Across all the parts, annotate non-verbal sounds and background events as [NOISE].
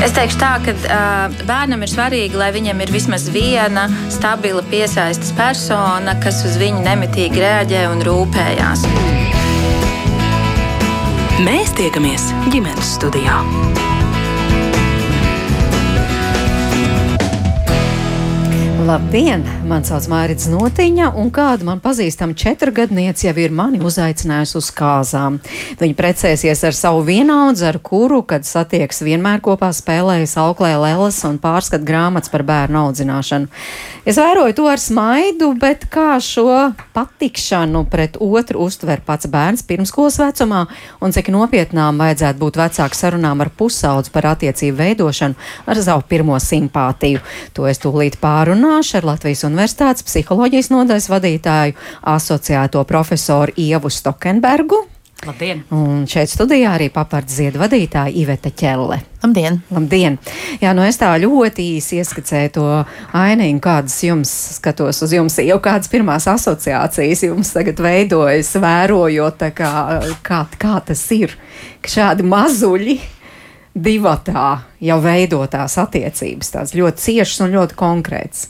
Es teikšu tā, ka uh, bērnam ir svarīgi, lai viņam ir vismaz viena stabila piesaistes persona, kas uz viņu nemitīgi reaģē un rūpējās. Mēs tiekamies ģimenes studijā. Labdien! Mani sauc Mārcis Notiņa, un kāda man pazīstama četrgadniece jau ir mani uzaicinājusi uz kāzām. Viņa precēsies ar savu vienaudzi, ar kuru, kad satiekas, vienmēr kopā spēlējas auklē leles un pārskat grāmatas par bērnu audzināšanu. Es vēroju to ar smaidu, bet kā šo patikšanu pret otru uztver pats bērns pirmskolas vecumā, un cik nopietnām vajadzētu būt vecāku sarunām ar pusaudzi par attiecību veidošanu ar savu pirmo simpātiju. To es tūlīt pārunāšu runāšu ar Latvijas Universitātes psiholoģijas nodaļas vadītāju asociēto profesoru Ievu Stokenbergu. Labdien! Un šeit studijā arī papārds ziedu vadītāja Iveta Ķelle. Labdien! Labdien! Jā, nu es tā ļoti īsi ieskicēju to ainiņu, kādas jums skatos uz jums, jau kādas pirmās asociācijas jums tagad veidojas, vērojot, kā, kā, kā tas ir, ka šādi mazuļi divatā jau veidotās attiecības, tādas ļoti ciešas un ļoti konkrētas?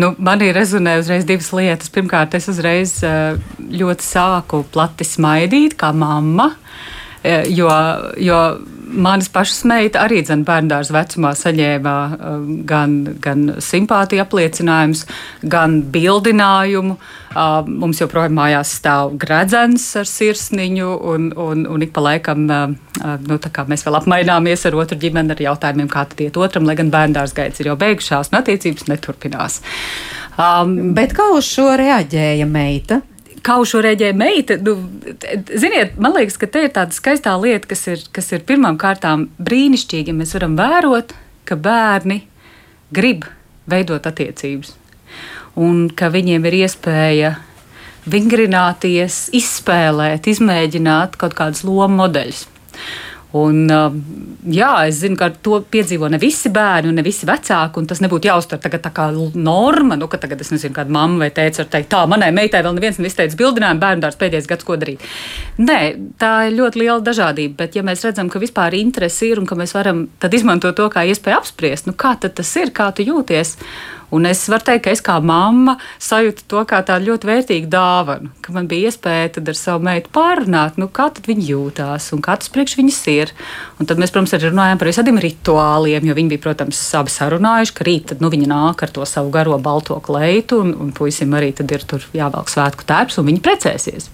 Nu, manī rezonē uzreiz divas lietas. Pirmkārt, es uzreiz eh, ļoti sāku plati smaidīt, kā mamma. Eh, jo, jo manas pašas meita arī bērndārs vecumā saņēma um, gan, gan simpātiju apliecinājumus, gan bildinājumu. Uh, mums joprojām mājās stāv gredzens ar sirsniņu, un, un, un ik pa laikam nu, mēs vēl apmaināmies ar otru ģimeni ar jautājumiem, kā tad iet otram, lai gan bērndārs gaids ir jau beigušās un attiecības neturpinās. Um, Bet kā uz šo reaģēja meita? Kaušu reģēja meita. Nu, ziniet, man liekas, ka te ir tāda skaistā lieta, kas ir, kas ir pirmām kārtām brīnišķīga. Mēs varam vērot, ka bērni grib veidot attiecības un ka viņiem ir iespēja vingrināties, izspēlēt, izmēģināt kaut kādus lomu modeļus. Un, um, jā, es zinu, ka to piedzīvo ne visi bērni ne visi vecāki. Tas nebūtu jāuztver tā kā norma. Nu, tagad es nezinu, kāda mamma vai teica, teikt, tā manai meitai vēl neviens nav izteicis bildinājumu, bērnu dārsts pēdējais gads, ko darīt. Nē, tā ir ļoti liela dažādība. Bet, ja mēs redzam, ka vispār interesi ir un ka mēs varam izmantot to kā iespēju apspriest, nu, kā tas ir, kā tu jūties. Un es varu teikt, ka es kā mamma sajūtu to kā tādu ļoti vērtīgu dāvanu, ka man bija iespēja ar savu meitu pārunāt, nu, kā viņa jūtās un kā tas priekš viņas ir. Un tad mēs, protams, arī runājām par visādiem rituāliem, jo viņi bija, protams, abi sarunājuši, ka rīt tad, nu, viņi nāk ar to savu garo balto kleitu, un, un puisim arī ir tur jāvelk svētku tērps, un viņi precēsies.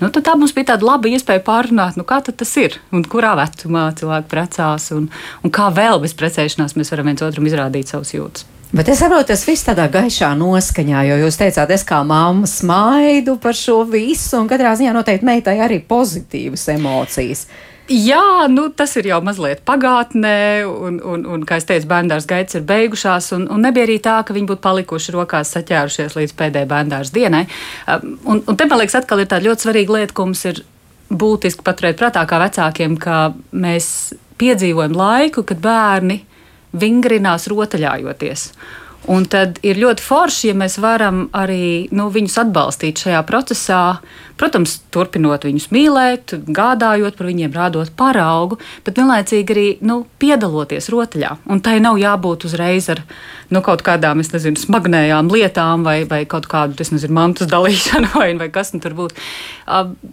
Nu, tā mums bija tāda laba iespēja pārunāt, nu, kā tas ir un kurā vecumā cilvēki precās, un, un kā vēl bez precēšanās mēs varam viens otram izrādīt savus jūtas. Bet es saprotu, tas viss tādā gaišā noskaņā, jo jūs teicāt, es kā mamma smaidu par šo visu, un katrā ziņā noteikti meitai arī pozitīvas emocijas. Jā, nu, tas ir jau mazliet pagātnē, un, un, un kā jau teicu, bērnās gaitas ir beigušās. Un, un nebija arī tā, ka viņi būtu palikuši rokās saķērušies līdz pēdējai bērnās dienai. Um, un, un te man liekas, atkal ir tāda ļoti svarīga lieta, ko mums ir būtiski paturēt prātā kā vecākiem, ka mēs piedzīvojam laiku, kad bērni vingrinās rotaļājoties. Un tad ir ļoti forši, ja mēs varam arī nu, viņus atbalstīt šajā procesā. Protams, turpinot viņus mīlēt, gādājot par viņiem, rādot paraugu, bet vienlaicīgi arī nu, piedaloties rotaļā. Un tai nav jābūt uzreiz ar nu, kaut kādām nezinu, smagnējām lietām vai, vai kaut kādu nezinu, mantas dalīšanu [LAUGHS] vai, vai kas nu tur būtu.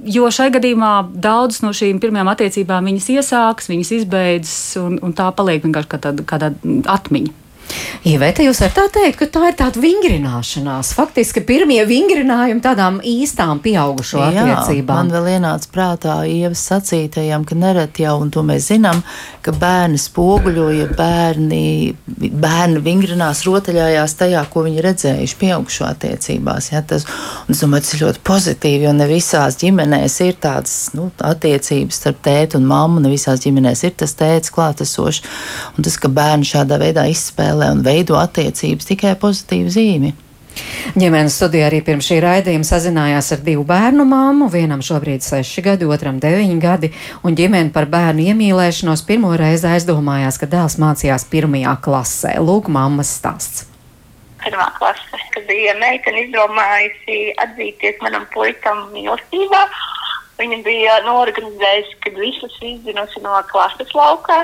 Jo šai gadījumā daudzas no šīm pirmajām attiecībām viņas iesāks, viņas izbeidzas, un, un tā paliek vienkārši kā tāda, kā tāda atmiņa. Ievēta, jūs varat tā teikt, ka tā ir tāda vingrināšanās. Faktiski pirmie vingrinājumi tādām īstām pieaugušo Jā, attiecībām. Man vēl ienāca prātā ievas sacītajam, ka nereti jau, un to mēs zinām, ka bērni spoguļo, ja bērni, bērni vingrinās rotaļājās tajā, ko viņi redzējuši pieaugušo attiecībās. Ja, tas, un es domāju, tas ir ļoti pozitīvi, jo ne visās ģimenēs ir tādas nu, attiecības starp tēti un mammu, ne visās ģimenēs ir tas tēts klātesošs. Un tas, ka bērni šādā veidā izspēlē izspēlē un veido attiecības tikai pozitīvu zīmi. Ģimenes studijā arī pirms šī raidījuma sazinājās ar divu bērnu māmu. Vienam šobrīd seši gadi, otram deviņi gadi, un ģimene par bērnu iemīlēšanos pirmo reizi aizdomājās, ka dēls mācījās pirmajā klasē. Lūk, mammas stāsts. Pirmā klase, kad bija meitene izdomājusi atzīties manam puikam mīlestībā. Viņa bija norganizējusi, kad visus izdzinusi no klases laukā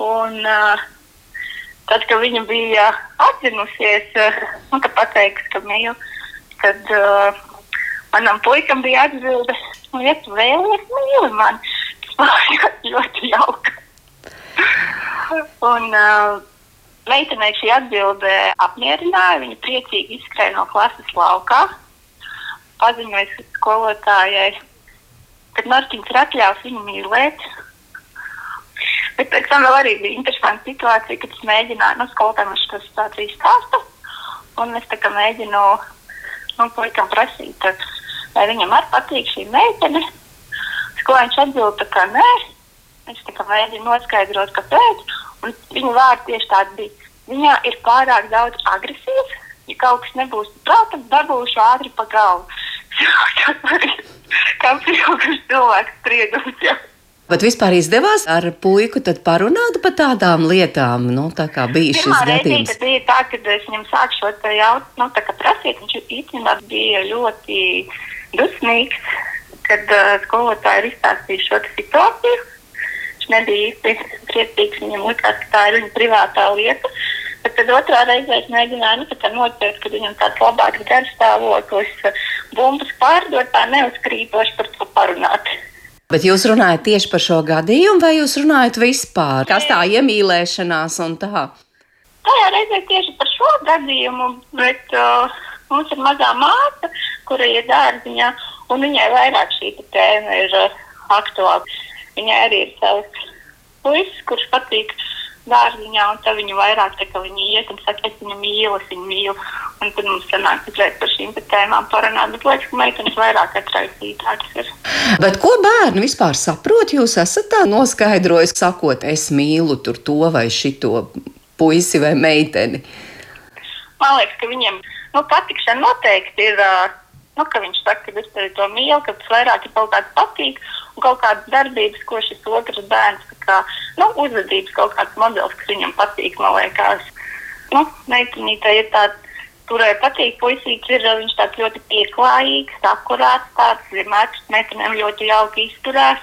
Un, uh, tad, kad viņa bija atzinusies, uh, nu, ka pateiks, ka mīl, tad uh, manam puikam bija atbilde, nu, ja tu vēlies, mīli mani. Tas bija [LAUGHS] ļoti jauka. Un, uh, Meitenei šī atbilde apmierināja. Viņa priecīgi izskrēja no klases laukā. Paziņoja skolotājai, ka Mārtiņš ir atļāvis viņu mīlēt. Bet pēc tam vēl arī bija interesanta situācija, kad es mēģināju, nu, skolotājiem šo situāciju stāstu. Un es tā kā mēģinu, nu, puikam prasīt, vai viņam arī patīk šī meitene. Skolēns atbild, ka nē. Es tā kā mēģinu noskaidrot, kāpēc. Un viņa vārdi tieši tādi bija. Viņā ir pārāk daudz agresijas. Ja kaut kas nebūs prātā, tad dabūšu ātri pa galvu. Tas [LAUGHS] arī kā pieaugušs cilvēks spriedums. Bet vispār izdevās ar puiku parunāt par tādām lietām, nu, tā kā bija šis Pirmā reize, gadījums. kad bija tā, kad es viņam sāku šo te jautājumu, nu, tā kā prasīt, viņš īstenībā bija ļoti dusmīgs, kad uh, skolotāji ir izstāstījuši šo situāciju. Viņš nebija īsti priecīgs, viņam likās, ka tā ir viņa privātā lieta. Bet tad otrā reizē es mēģināju, nu, noteikt, ka viņam tāds labāks garstāvoklis, uh, bumbas pārdot, tā neuzkrītoši par to parunāt. Bet jūs runājat tieši par šo gadījumu, vai jūs runājat vispār? Kas tā iemīlēšanās un tā? Tajā reizē tieši par šo gadījumu, bet uh, mums ir mazā māte, kura ir dārziņā, un viņai vairāk šī tēma ir uh, aktuāla. Viņai arī ir savs puisis, kurš patīk dārziņā, un tad viņa vairāk tā kā viņa iet un saka, es viņu mīlu, es viņu mīlu. Un tad mums sanāk tikai par šīm tēmām parunāt, bet liekas, ka meitenes vairāk atraisītākas ir. Bet ko bērni vispār saprot? Jūs esat tā noskaidrojis, sakot, es mīlu tur to vai šito puisi vai meiteni. Man liekas, ka viņiem nu, patikšana noteikti ir. Nu, viņš saka, ka es tevi to mīlu, ka tas vairāk ir kaut kāds patīk, un kaut kādas darbības, ko šis otrs bērns, kā, nu, uzvedības kaut kāds modelis, kas viņam patīk, man liekas. Nu, meitenītei ir tāds, kurai patīk puisīts, ir viņš tāds ļoti pieklājīgs, akurāts, tāds vienmēr pret meitenēm ļoti jauki izturās.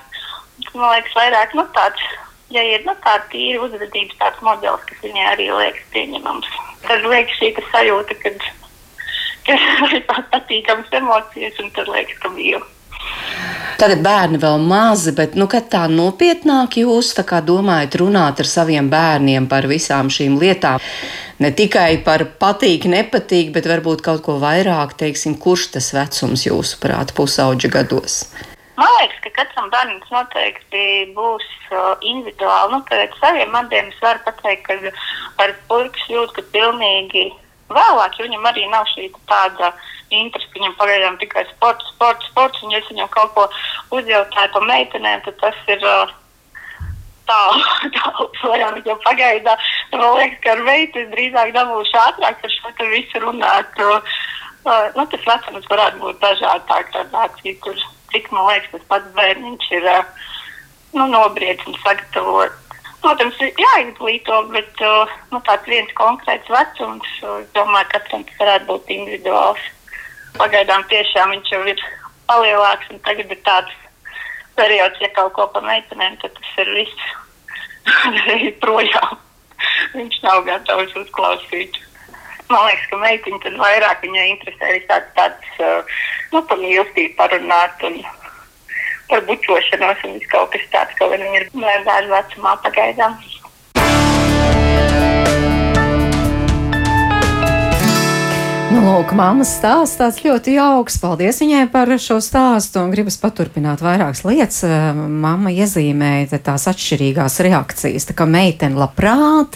Man liekas, vairāk, nu, tāds, ja ir, nu, tāds tīri uzvedības tāds modelis, kas viņai arī liekas pieņemams. Tad liekas šī ta sajūta, kad ka ir [LAUGHS] tādas patīkamas emocijas, un tad liekas, ka mīlu. Tagad bērni vēl mazi, bet nu, kad tā nopietnāk jūs tā kā domājat runāt ar saviem bērniem par visām šīm lietām, ne tikai par patīk, nepatīk, bet varbūt kaut ko vairāk, teiksim, kurš tas vecums jūsuprāt pusauģa gados? Man liekas, ka katram bērnam noteikti būs uh, individuāli. Nu, pēc saviem matiem es varu pateikt, ka ar puikas jūtu, ka pilnīgi vēlāk, jo viņam arī nav šī tāda interese, ka viņam pagaidām tikai sports, sports, sports, un ja es viņam kaut ko uzjautāju par meitenēm, tad tas ir uh, tālu, [LAUGHS] tālu projām, jo pagaidām man liekas, ka ar veidu es drīzāk dabūšu ātrāk par šo visu runāt. Uh, nu, tas vecums varētu būt dažādāk, tādāk, kur, cik man liekas, tas pats bērniņš ir uh, nu, nobriedis un sagatavots. Protams, ir jāizglīto, bet uh, nu, tāds viens konkrēts vecums, uh, domāju, ka katram tas varētu būt individuāls. Pagaidām tiešām viņš jau ir palielāks, un tagad ir tāds periods, ja kaut ko par meitenēm, tad tas ir viss [LAUGHS] projām. Viņš nav gatavs uzklausīt. Man liekas, ka meitiņa tad vairāk viņai interesē arī tāds, uh, nu, par mīlestību parunāt un par bučošanos un kaut kas tāds, ko viņi ir bērnu vecumā pagaidām. Nu, lūk, mammas stāsts tāds ļoti jauks. Paldies viņai par šo stāstu un gribas paturpināt vairākas lietas. Mamma iezīmēja tās atšķirīgās reakcijas. Tā kā meitene labprāt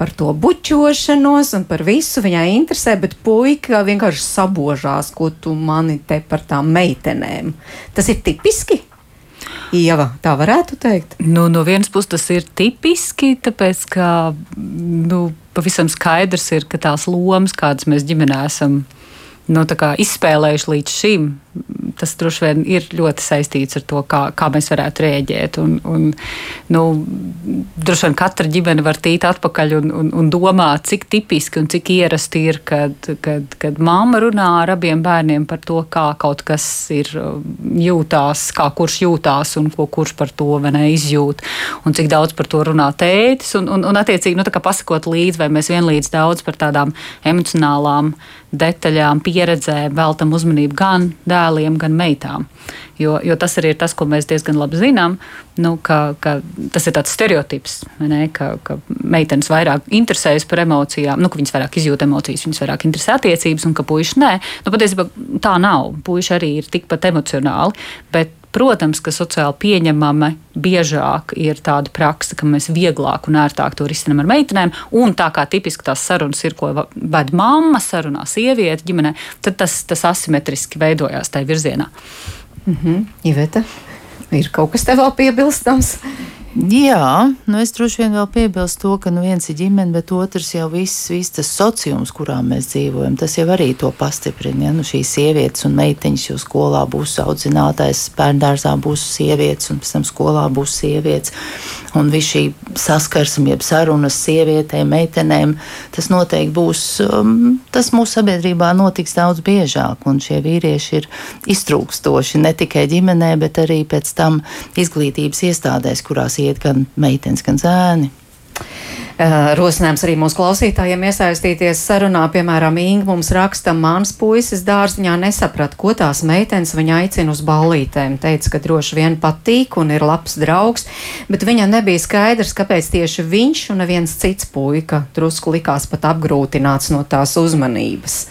par to bučošanos un par visu viņai interesē, bet puika vienkārši sabožās, ko tu mani te par tām meitenēm. Tas ir tipiski. Ieva, tā varētu teikt. Nu, no vienas puses tas ir tipiski, tāpēc ka nu, pavisam skaidrs ir, ka tās lomas, kādas mēs ģimenē esam nu, izspēlējuši līdz šim, tas droši vien ir ļoti saistīts ar to, kā, kā mēs varētu rēģēt. Un, un, nu, droši vien katra ģimene var tīt atpakaļ un, un, un domāt, cik tipiski un cik ierasti ir, kad, kad, kad mamma runā ar abiem bērniem par to, kā kaut kas ir jūtās, kā kurš jūtās un ko kurš par to ne, izjūt, un cik daudz par to runā tētis. Un, un, un attiecīgi, nu, pasakot līdzi, vai mēs vienlīdz daudz par tādām emocionālām detaļām, pieredzēm veltam uzmanību gan dēliem, gan meitām. Jo, jo tas arī ir tas, ko mēs diezgan labi zinām. Nu, ka, ka tas ir tāds stereotips, ne, ka, ka meitenes vairāk interesējas par emocijām, nu, ka viņas vairāk izjūt emocijas, viņas vairāk interesē attiecības, un ka puiši nē. Nu, patiesībā tā nav. Puiši arī ir tikpat emocionāli, bet Protams, ka sociāli pieņemama biežāk ir tāda praksa, ka mēs vieglāk un ērtāk to risinām ar meitenēm. Un tā kā tipiski tās sarunas ir, ko ved mamma, sarunā sieviete ģimenē, tad tas, tas asimetriski veidojās tajā virzienā. -hmm. Iveta, ir kaut kas tev vēl piebilstams? Jā, nu es droši vien vēl piebilstu to, ka nu viens ir ģimene, bet otrs jau viss, viss tas sociums, kurā mēs dzīvojam, tas jau arī to pastiprina. Ja? Nu, šīs sievietes un meiteņas jau skolā būs audzinātais, bērndārzā būs sievietes, un pēc tam skolā būs sievietes. Un viss šī saskarsme, jeb sarunas sievietēm, meitenēm, tas noteikti būs, um, tas mūsu sabiedrībā notiks daudz biežāk, un šie vīrieši ir iztrūkstoši ne tikai ģimenē, bet arī pēc tam izglītības iestādēs, kurās iet gan meitenes, gan zēni. Uh, rosinājums arī mūsu klausītājiem iesaistīties sarunā. Piemēram, Inga mums raksta, mans puisis dārziņā nesaprata, ko tās meitenes viņa aicina uz ballītēm. Teica, ka droši vien patīk un ir labs draugs, bet viņam nebija skaidrs, kāpēc tieši viņš un neviens cits puika drusku likās pat apgrūtināts no tās uzmanības.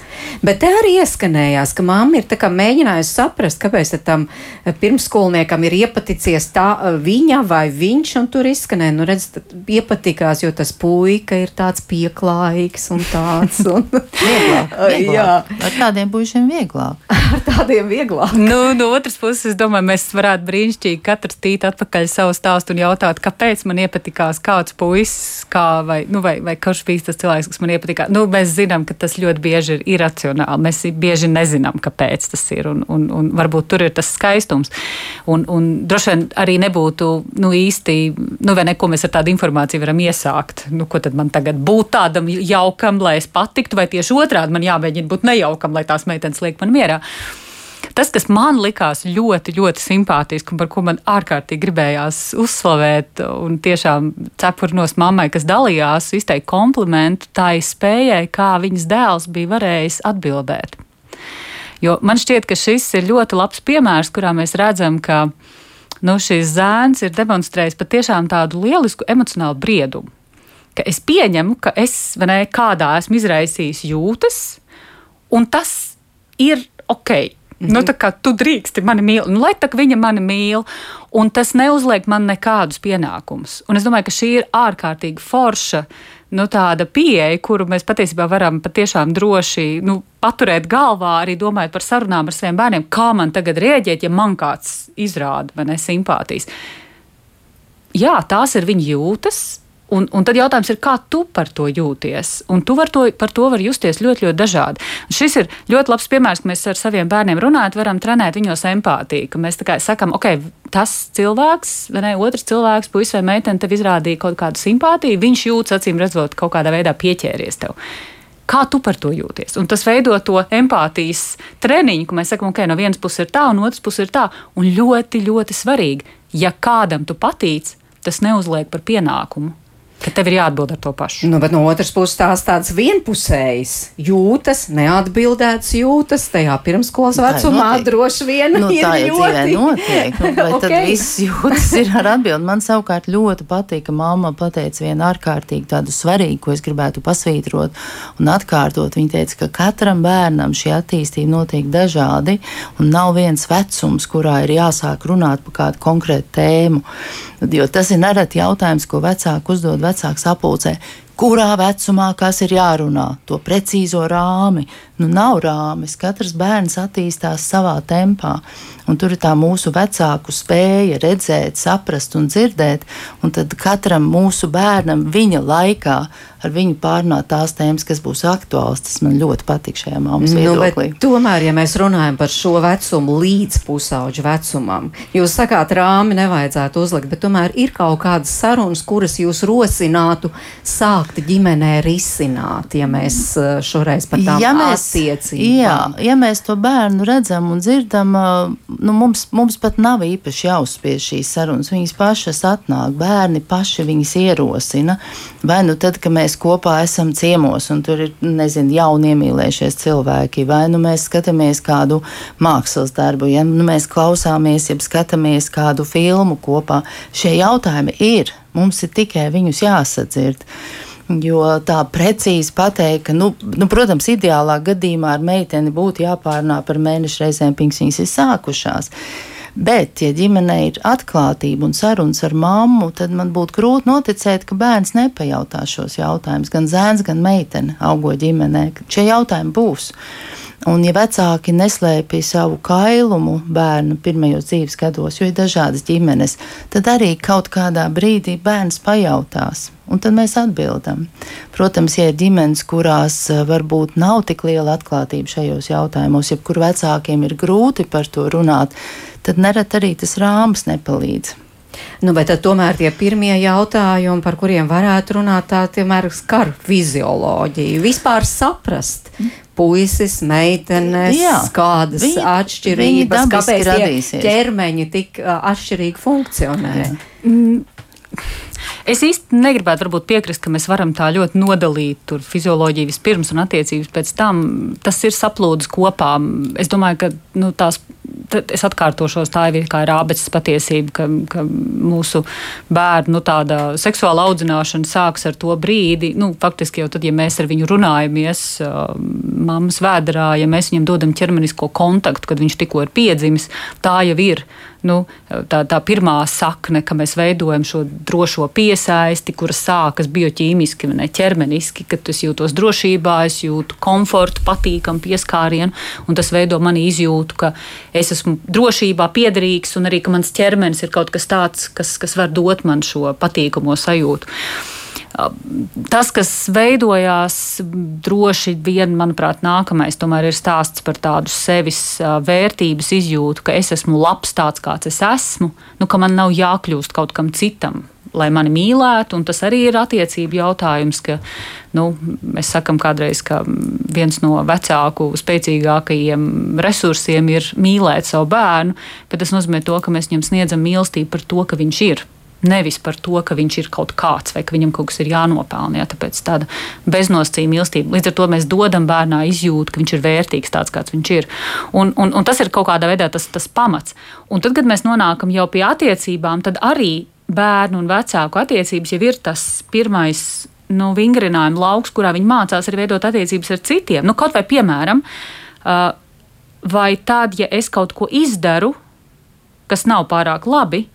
Bet te arī ieskanējās, ka mamma ir mēģinājusi saprast, kāpēc tam eh, pirmskolniekam ir iepaticies tā eh, viņa vai viņš, un tur izskanēja, nu redz, iepatikās, jo tas puika ir tāds pieklājīgs un tāds. Un... [LAUGHS] vieglāk, [LAUGHS] vieglāk. Ar tādiem puišiem vieglāk. [LAUGHS] ar tādiem vieglāk. Nu, no otras puses, es domāju, mēs varētu brīnišķīgi katrs tīt atpakaļ savu stāstu un jautāt, kāpēc man iepatikās kāds puisis, kā vai, nu, vai, vai kurš bija tas cilvēks, kas man iepatikās. Nu, mēs zinām, ka tas ļoti bieži ir iracionāli. Mēs bieži nezinām, kāpēc tas ir, un, un, un varbūt tur ir tas skaistums. Un, un droši vien arī nebūtu nu, īsti, nu, vai neko mēs ar tādu informāciju varam iesākt. Nu, ko tad man tagad būt tādam jaukam, lai es patiktu, vai tieši otrādi man jāmēģina būt nejaukam, lai tās meitenes liek man mierā. Tas, kas man likās ļoti, ļoti simpātiski un par ko man ārkārtīgi gribējās uzslavēt, un tiešām cepurnos mammai, kas dalījās, izteikt komplimentu tai spējai, kā viņas dēls bija varējis atbildēt. Jo man šķiet, ka šis ir ļoti labs piemērs, kurā mēs redzam, ka nu, šis zēns ir demonstrējis patiešām tādu lielisku emocionālu briedumu. Ka es pieņemu, ka es ne, kādā esmu izraisījis jūtas, un tas ir ok. Mm -hmm. Nu, tā kā tu drīksti mani mīlēt, nu, lai tā viņa mani mīl, un tas neuzliek man nekādus pienākumus. Un es domāju, ka šī ir ārkārtīgi forša nu, pieeja, kuru mēs patiesībā varam patiešām droši nu, paturēt galvā, arī domājot par sarunām ar saviem bērniem, kā man tagad rēģēt, ja man kāds izrāda ne simpātijas. Jā, tās ir viņa jūtas, Un, un tad jautājums ir, kā tu par to jūties? Un tu to, par to var justies ļoti, ļoti dažādi. Un šis ir ļoti labs piemērs, ka mēs ar saviem bērniem runājot, varam trenēt viņos empātiju. Mēs sakām, ok, tas cilvēks, vai ne, otrs cilvēks, puisis vai meitene, tev izrādīja kaut kādu simpātiju, viņš jūtas acīm redzot, kaut kādā veidā pieķēries tev. Kā tu par to jūties? Un tas veido to empātijas treniņu, ka mēs sakām, ok, no vienas puses ir tā, un otras puses ir tā. Un ļoti, ļoti svarīgi, ja kādam tu patīc, tas neuzliek par pienākumu ka tev ir jāatbild ar to pašu. Nu, bet no otras puses tās tādas vienpusējas jūtas, neatbildētas jūtas tajā pirmskolas vecumā droši vien nu, ir dzīvē notiek. Nu, [LAUGHS] okay. tad viss jūtas ir ar atbildi? Man savukārt ļoti patīk, ka mamma pateica vienu ārkārtīgi tādu svarīgu, ko es gribētu pasvītrot un atkārtot. Viņa teica, ka katram bērnam šī attīstība notiek dažādi un nav viens vecums, kurā ir jāsāk runāt par kādu konkrētu tēmu. Jo tas ir nereti jautājums, ko vecāki uzdod vecāks apulcē. Kurā vecumā kas ir jārunā, to precīzo rāmi. Nu, nav rāmis. Katrs bērns attīstās savā tempā. Un tur ir tā mūsu vecāku spēja redzēt, saprast un dzirdēt. Un tad katram mūsu bērnam viņa laikā ar viņu pārnāt tās tēmas, kas būs aktuāls. Tas man ļoti patīk šajā māmas Nu, viedoklī. bet tomēr, ja mēs runājam par šo vecumu līdz pusauģu vecumam, jūs sakāt, rāmi nevajadzētu uzlikt, bet tomēr ir kaut kādas sarunas, kuras jūs rosinātu sākt ģimenē risināt, ja mēs eh, šoreiz par tām ja mēs, attiecībām. jā, ja mēs to bērnu redzam un dzirdam, nu, mums, mums pat nav īpaši jāuzspiež šīs sarunas. Viņas pašas atnāk, bērni paši viņas ierosina. Vai nu tad, kad mēs kopā esam ciemos un tur ir, nezinu, jauni iemīlējušies cilvēki, vai nu mēs skatāmies kādu mākslas darbu, ja nu mēs klausāmies, ja skatāmies kādu filmu kopā. Šie jautājumi ir, mums ir tikai viņus jāsadzird. Jo tā precīzi pateikt, ka, nu, nu, protams, ideālā gadījumā ar meiteni būtu jāpārnā par mēnešu reizēm, pirms viņas ir sākušās. Bet, ja ģimenē ir atklātība un sarunas ar mammu, tad man būtu grūti noticēt, ka bērns nepajautā šos jautājumus. Gan zēns, gan meitene augo ģimenē. Šie jautājumi būs. Un, ja vecāki neslēpj savu kailumu bērnu pirmajos dzīves gados, jo ir dažādas ģimenes, tad arī kaut kādā brīdī bērns pajautās. Un tad mēs atbildam. Protams, ja ir ģimenes, kurās eh, varbūt nav tik liela atklātība šajos jautājumos, ja kur vecākiem ir grūti par to runāt, tad nereti arī tas rāms nepalīdz. Nu, bet tomēr tie pirmie jautājumi, par kuriem varētu runāt, tā tomēr skar fizioloģiju. Vispār saprast puisis, meitenes, Jā, kādas viņi atšķirības, dabiski kāpēc ķermeņi tik atšķirīgi funkcionē. Es īsti negribētu piekrist, ka mēs varam tā ļoti nodalīt tur fizioloģiju vispirms un attiecības pēc tam. Tas ir saplūdis kopā. Es domāju, ka nu, tās. Es atkārtošos, tā ir kā rābeces patiesība, ka, ka mūsu bērnu nu, seksuāla audzināšana sākas ar to brīdi. Nu, faktiski jau tad, ja mēs ar viņu runājamies, mammas vēdā, ja mēs viņam dodam ķermenisko kontaktu, kad viņš tikko ir piedzimis, tā jau ir nu, tā, tā pirmā sakne, ka mēs veidojam šo drošo piesaisti, kuras sākas bioķīmiski, ne ķermeniski, kad es jūtos drošībā, es jūtu komfortu, patīkamu pieskārienu, un tas veido mani izjūtu, ka es esmu drošībā, piederīgs, un arī ka mans ķermenis ir kaut kas tāds, kas, kas var dot man šo patīkamo sajūtu. Tas, kas veidojās, droši vien, manuprāt, nākamais tomēr ir stāsts par tādu sevis vērtības izjūtu, ka es esmu labs tāds, kāds es esmu, nu, ka man nav jākļūst kaut kam citam. Lai mani mīlētu, un tas arī ir attiecību jautājums, ka nu, mēs sakām kādreiz, ka viens no vecāku spēcīgākajiem resursiem ir mīlēt savu bērnu, bet tas nozīmē to, ka mēs viņam sniedzam mīlestību par to, ka viņš ir. Nevis par to, ka viņš ir kaut kāds vai ka viņam kaut kas ir jānopelna. Jā, tāpēc tāda beznosacījuma mīlestība. Līdz ar to mēs dodam bērnā izjūtu, ka viņš ir vērtīgs tāds, kāds viņš ir. Un, un, un tas ir kaut kādā veidā tas, tas pamats. Un tad, kad mēs nonākam jau pie attiecībām, tad arī bērnu un vecāku attiecības jau ir tas pirmais nu, vingrinājuma lauks, kurā viņi mācās arī veidot attiecības ar citiem. Nu, kaut vai piemēram, vai tad, ja es kaut ko izdaru, kas nav pārāk labi,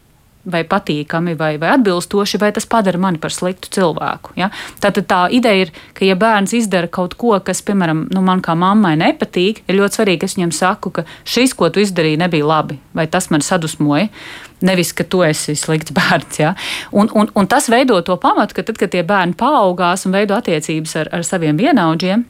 vai patīkami, vai, vai atbilstoši, vai tas padara mani par sliktu cilvēku. Ja? Tātad tā ideja ir, ka, ja bērns izdara kaut ko, kas, piemēram, nu, man kā mammai nepatīk, ir ļoti svarīgi, ka es viņam saku, ka šis, ko tu izdarīji, nebija labi, vai tas man sadusmoja. Nevis, ka tu esi slikts [LAUGHS] bērns. Ja? Un, un, un tas veido to pamatu, ka tad, kad tie bērni paaugās un veido attiecības ar, ar saviem vienaudžiem,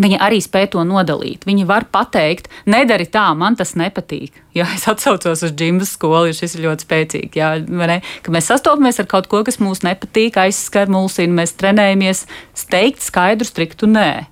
Viņi arī spēj to nodalīt. Viņi var pateikt, nedari tā, man tas nepatīk. Jā, es atcaucos uz džungļu skolu, jo šis ir ļoti spēcīgs. Jā, ne? Ka mēs sastopamies ar kaut ko, kas mums nepatīk, aizskar mulsinu, mēs trenējamies teikt skaidru, striktu nē.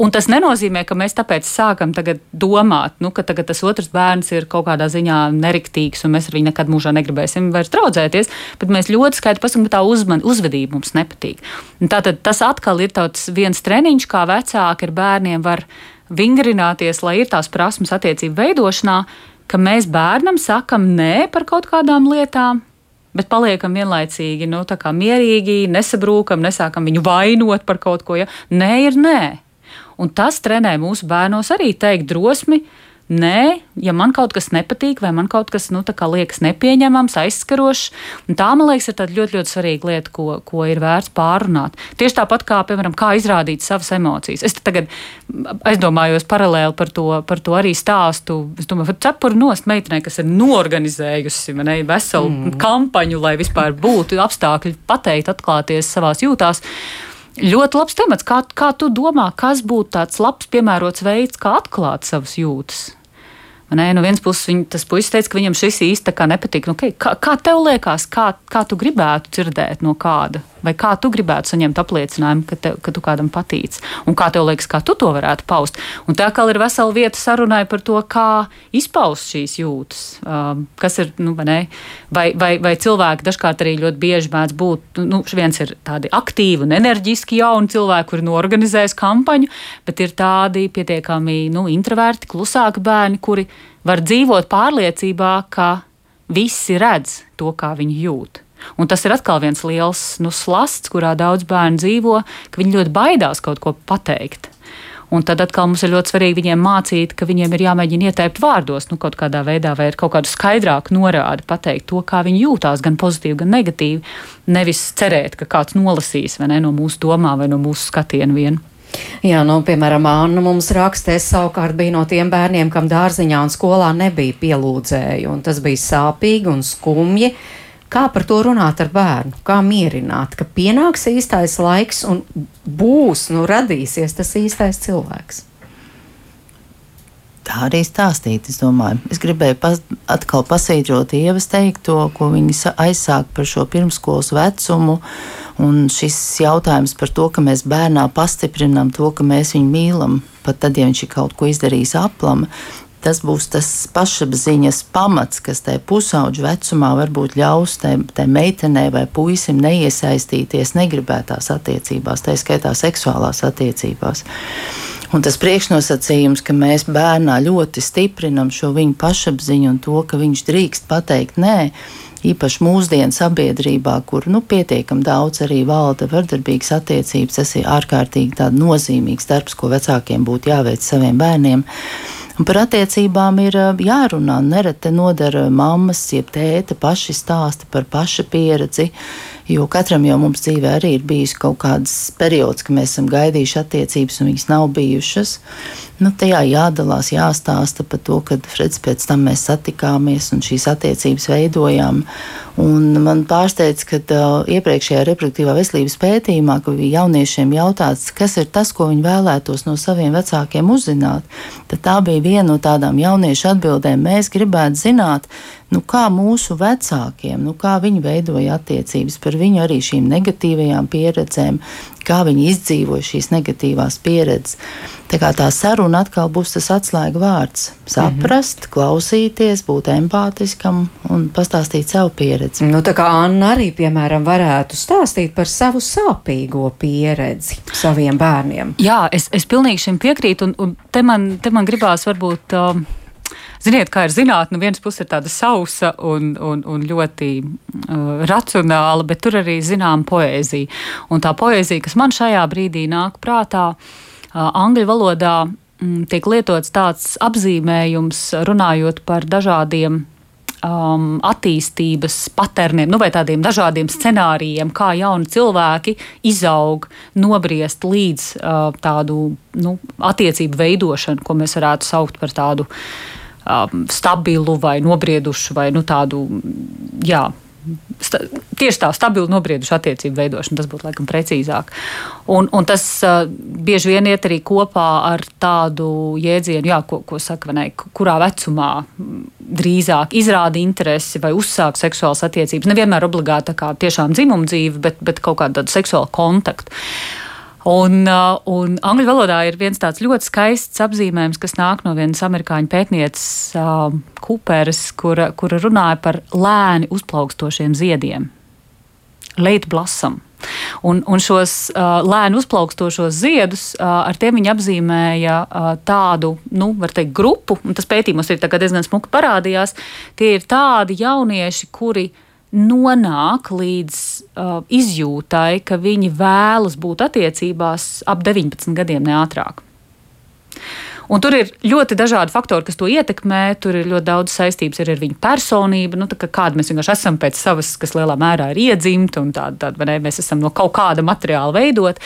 Un tas nenozīmē, ka mēs tāpēc sākam domāt, nu, ka tas otrs bērns ir kaut kādā ziņā neriktīgs, un mēs ar viņu nekad mūžā negribēsim vairs draudzēties. Bet mēs ļoti skaidri pasakām, ka tā uzman, uzvedība mums nepatīk. Un tātad tas atkal ir viens treniņš, kā vecāki ar bērniem var vingrināties, lai ir tās prasmes attiecību veidošanā, ka mēs bērnam sakam nē par kaut kādām lietām, bet paliekam vienlaicīgi nu, mierīgi, nesabrūkam, nesākam viņu vainot par kaut ko. Ja? Nē, ir nē. Un tas trenē mūsu bērnos arī teikt drosmi. Nē, ja man kaut kas nepatīk, vai man kaut kas nu, liekas nepieņemams, aizskarošs, tā man liekas, ir ļoti, ļoti svarīga lieta, ko, ko ir vērts pārunāt. Tieši tāpat kā, piemēram, kā izrādīt savas emocijas. Es tagad aizdomājos paralēli par to, par to arī stāstu. Es domāju, ka cepuru nost meitenei, kas ir norganizējusi ne, veselu mm. kampaņu, lai vispār būtu apstākļi pateikt, atklāties savās jūtās. Ļoti labs temats. Kā, kā tu domā, kas būtu tāds labs, piemērots veids, kā atklāt savas jūtas? Nē, no vienas puses viņa, tas puisis teica, ka viņam šis īsti nepatīk. Nu, okay, kā, kā tev liekas, kā, kā tu gribētu dzirdēt no kāda? Vai kā tu gribētu saņemt apliecinājumu, ka, te, ka tu kādam patīc? Un kā tev liekas, kā tu to varētu paust? Un tā kā ir vesela vieta sarunai par to, kā izpaust šīs jūtas. Um, kas ir, nu, vai, vai, vai, vai cilvēki dažkārt arī ļoti bieži mēdz būt, nu, viens ir tādi aktīvi un enerģiski jauni cilvēki, kuri norganizēs kampaņu, bet ir tādi pietiekami nu, introverti, klusāki bērni, kuri var dzīvot pārliecībā, ka visi redz to, kā viņi jūt. Un tas ir atkal viens liels nu, slasts, kurā daudz bērnu dzīvo, ka viņi ļoti baidās kaut ko pateikt. Un tad atkal mums ir ļoti svarīgi viņiem mācīt, ka viņiem ir jāmēģina ieteikt vārdos, nu, kaut kādā veidā, vai ir kaut kāda skaidrāka norāde, pateikt to, kā viņi jūtās, gan pozitīvi, gan negatīvi. Nevis cerēt, ka kāds nolasīs ne, no mūsu domām vai no mūsu skatiena vienu. Jā, nu, piemēram, Anna mums raksta, es savukārt biju no tiem bērniem, kam dārziņā un skolā nebija pielūdzēju, un tas bija sāpīgi un skumji. Kā par to runāt ar bērnu? Kā mierināt, ka pienāks īstais laiks un būs, nu, radīsies tas īstais cilvēks? Tā arī stāstīt, es domāju. Es gribēju pas, atkal pasītrot ievas teikto, ko viņi aizsāk par šo pirmskolas vecumu. Un šis jautājums par to, ka mēs bērnā pastiprinām to, ka mēs viņu mīlam, pat tad, ja viņš ir kaut ko izdarījis aplam, tas būs tas pašapziņas pamats, kas tajā pusauģu vecumā varbūt ļaus tai, meitenei vai puisim neiesaistīties negribētās attiecībās, tā skaitā seksuālās attiecībās. Un tas priekšnosacījums, ka mēs bērnā ļoti stiprinam šo viņa pašapziņu un to, ka viņš drīkst pateikt nē, īpaši mūsdienu sabiedrībā, kur nu, pietiekami daudz arī valda vardarbīgas attiecības, tas ir ārkārtīgi nozīmīgs darbs, ko vecākiem būtu jāveic saviem bērniem. Un par attiecībām ir jārunā. Nereti nodara mammas, jeb tēta paši stāsta par paša pieredzi. Jo katram jau mums dzīvē arī ir bijis kaut kāds periods, kad mēs esam gaidījuši attiecības, un viņas nav bijušas. Nu, tajā jādalās, jāstāsta par to, kad Freds pēc tam mēs satikāmies un šīs attiecības veidojām. Un man pārsteidz, ka uh, iepriekšējā reproduktīvā veselības pētījumā, jauniešiem jautāts, kas ir tas, ko viņi vēlētos no saviem vecākiem uzzināt, tad tā bija viena no tādām jauniešu atbildēm. Mēs gribētu zināt, nu, kā mūsu vecākiem, nu, kā viņi veidoja attiecības par viņu arī šīm negatīvajām pieredzēm, kā viņi izdzīvoja šīs negatīvās pieredzes. Tā kā tā saruna atkal būs tas atslēga vārds - saprast, mm -hmm. klausīties, būt empātiskam un pastāstīt savu pieredzi. Nu, tā kā Anna arī, piemēram, varētu stāstīt par savu sāpīgo pieredzi saviem bērniem. Jā, es, es pilnīgi šim piekrītu, un, un te, man, te man gribās varbūt. Um, Ziniet, kā ir zinātnē, no vienas puses ir tāda sausa un, un, un ļoti uh, racionāla, bet tur arī zinām poēzija. Un tā poēzija, kas man šajā brīdī nāk prātā, uh, angļu valodā mm, tiek lietots tāds apzīmējums, runājot par dažādiem um, attīstības paterniem, nu, vai tādiem dažādiem scenārijiem, kā jauni cilvēki izaug, nobriest līdz uh, tādu nu, attiecību veidošanu, ko mēs varētu saukt par tādu um, stabilu vai nobriedušu vai nu, tādu. Jā, sta, tieši tā, stabilu nobriedušu attiecību veidošanu, tas būtu laikam precīzāk. Un, un tas uh, bieži vien iet arī kopā ar tādu jēdzienu, jā, ko, ko saka, ne, kurā vecumā drīzāk izrāda interesi vai uzsāk seksuālas attiecības. Nevienmēr obligāti tā kā tiešām dzimuma dzīve, bet, bet kaut kādu seksuālu kontaktu. Un, uh, un angļu valodā ir viens tāds ļoti skaists apzīmējums, kas nāk no vienas amerikāņu pētnieces uh, Cooperas, kura, kura runāja par lēni uzplaukstošiem ziediem. Late blossom. Un, un šos uh, lēni uzplaukstošos ziedus, uh, ar tiem viņi apzīmēja uh, tādu, nu, var teikt, grupu, un tas pētījumos ir diezgan smuki parādījās. Tie ir tādi jaunieši, kuri uh, nonāk līdz uh, izjūtai, ka viņi vēlas būt attiecībās ap 19 gadiem, ne ātrāk. Un tur ir ļoti dažādi faktori, kas to ietekmē. Tur ir ļoti daudz saistības ar viņu personību, nu, kā kāda mēs vienkārši esam pēc savas, kas lielā mērā ir iedzimta un tāda, tāda ne, mēs esam no kaut kāda materiāla veidot.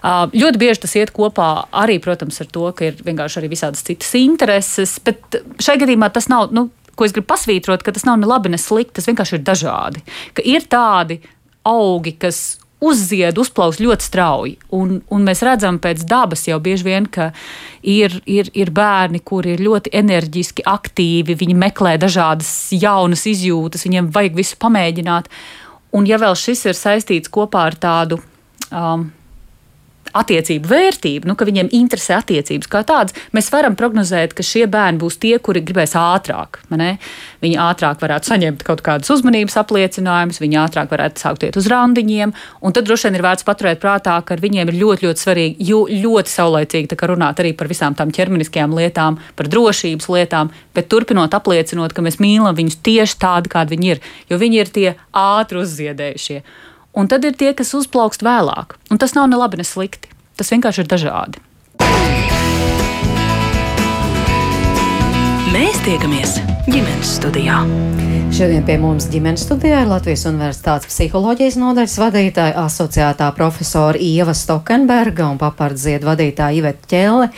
Uh, ļoti bieži tas iet kopā arī, protams, ar to, ka ir vienkārši arī visādas citas intereses, bet šai gadījumā tas nav, nu, ko es gribu pasvītrot, ka tas nav ne labi, ne slikti, tas vienkārši ir dažādi. Ka ir tādi augi, kas uzzied, uzplaus ļoti strauji. Un, un mēs redzam pēc dabas jau bieži vien, ka ir, ir, ir bērni, kuri ir ļoti enerģiski, aktīvi, viņi meklē dažādas jaunas izjūtas, viņiem vajag visu pamēģināt. Un ja vēl šis ir saistīts kopā ar tādu um, attiecību vērtību, nu, ka viņiem interesē attiecības kā tādas, mēs varam prognozēt, ka šie bērni būs tie, kuri gribēs ātrāk. Viņi ātrāk varētu saņemt kaut kādus uzmanības apliecinājumus, viņi ātrāk varētu sākt iet uz randiņiem. Tad droši vien ir vērts paturēt prātā, ka ar viņiem ir ļoti, ļoti svarīgi, jo ļoti saulaicīgi runāt arī par visām tām ķermeniskajām lietām, par drošības lietām, bet turpinot apliecinot, ka mēs mīlam viņus tieši tādi, kādi viņi ir, jo viņi ir tie ātri uzziedējušie. Un tad ir tie, kas uzplaukst vēlāk. Un tas nav ne labi, ne slikti. Tas vienkārši ir dažādi. Mēs tiekamies ģimenes studijā. Šodien pie mums ģimenes studijā ir Latvijas Universitātes psiholoģijas nodaļas vadītāja asociētā profesora Ieva Stokenberga un papardziedu vadītāja Iveta Ķelle.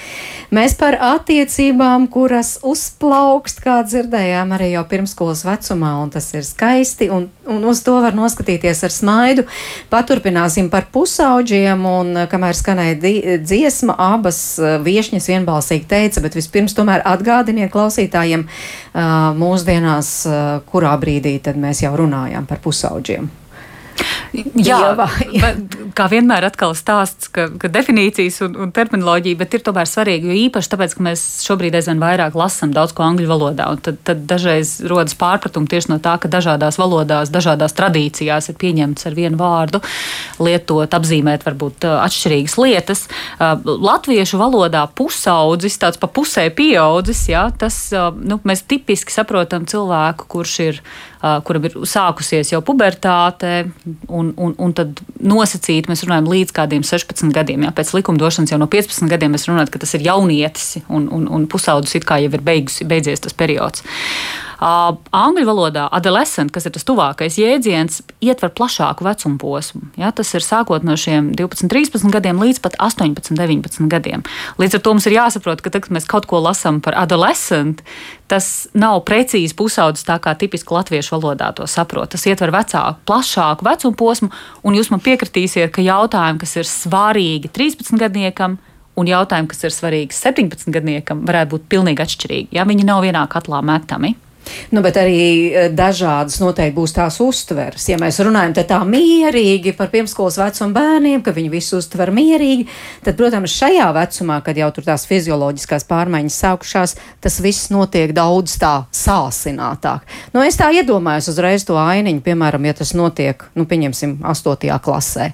Mēs par attiecībām, kuras uzplaukst, kā dzirdējām, arī jau pirmskolas vecumā, un tas ir skaisti, un, un uz to var noskatīties ar smaidu. Paturpināsim par pusauģiem, un kamēr skanēja dziesma, abas viešņas vienbalsīgi teica, bet vispirms tomēr atgādiniet klausītājiem mūsdienās, kurā kurā brīdī mēs jau runājām par pusauģiem. Jā, Ieva, jā. Kā vienmēr atkal stāsts, ka, ka definīcijas un, un terminoloģija, bet ir tomēr svarīgi, jo īpaši tāpēc, ka mēs šobrīd aizvien vairāk lasām daudz ko angļu valodā, un tad, tad dažreiz rodas pārpratumi tieši no tā, ka dažādās valodās, dažādās tradīcijās ir pieņemts ar vienu vārdu lietot, apzīmēt varbūt atšķirīgas lietas. Latviešu valodā pusaudzis, tāds pa pusē pieaudzis, jā, tas nu, mēs tipiski saprotam cilvēku, kurš ir kuram ir sākusies jau pubertāte, un, un, un tad nosacīti mēs runājam līdz kādiem 16 gadiem. Jā. Pēc likumdošanas jau no 15 gadiem mēs runājam, ka tas ir jaunietis, un, un, un pusaudzis it kā jau ir beigus, beidzies tas periods. Uh, angļu valodā adolescent, kas ir tas tuvākais jēdziens, ietver plašāku vecuma posmu. Ja? Tas ir sākot no šiem 12, 13 gadiem līdz pat 18, 19 gadiem. Līdz ar to mums ir jāsaprot, ka tad, kad mēs kaut ko lasām par adolescent, tas nav precīzi pusaudzis tā kā tipiski latviešu valodā to saprot. Tas ietver vecāku, plašāku vecuma posmu, un jūs man piekritīsiet, ka jautājumi, kas ir svarīgi 13 gadniekam, un jautājumi, kas ir svarīgi 17 gadniekam, varētu būt pilnīgi atšķirīgi. Ja viņi nav vienā katlā metami. Nu, bet arī eh, dažādas noteikti būs tās uztveres. Ja mēs runājam tā mierīgi par pirmskolas vecumu bērniem, ka viņi visu uztver mierīgi, tad, protams, šajā vecumā, kad jau tur tās fizioloģiskās pārmaiņas sākušās, tas viss notiek daudz tā sāsinātāk. Nu, es tā iedomājos uzreiz to ainiņu, piemēram, ja tas notiek, nu, pieņemsim, 8. klasē,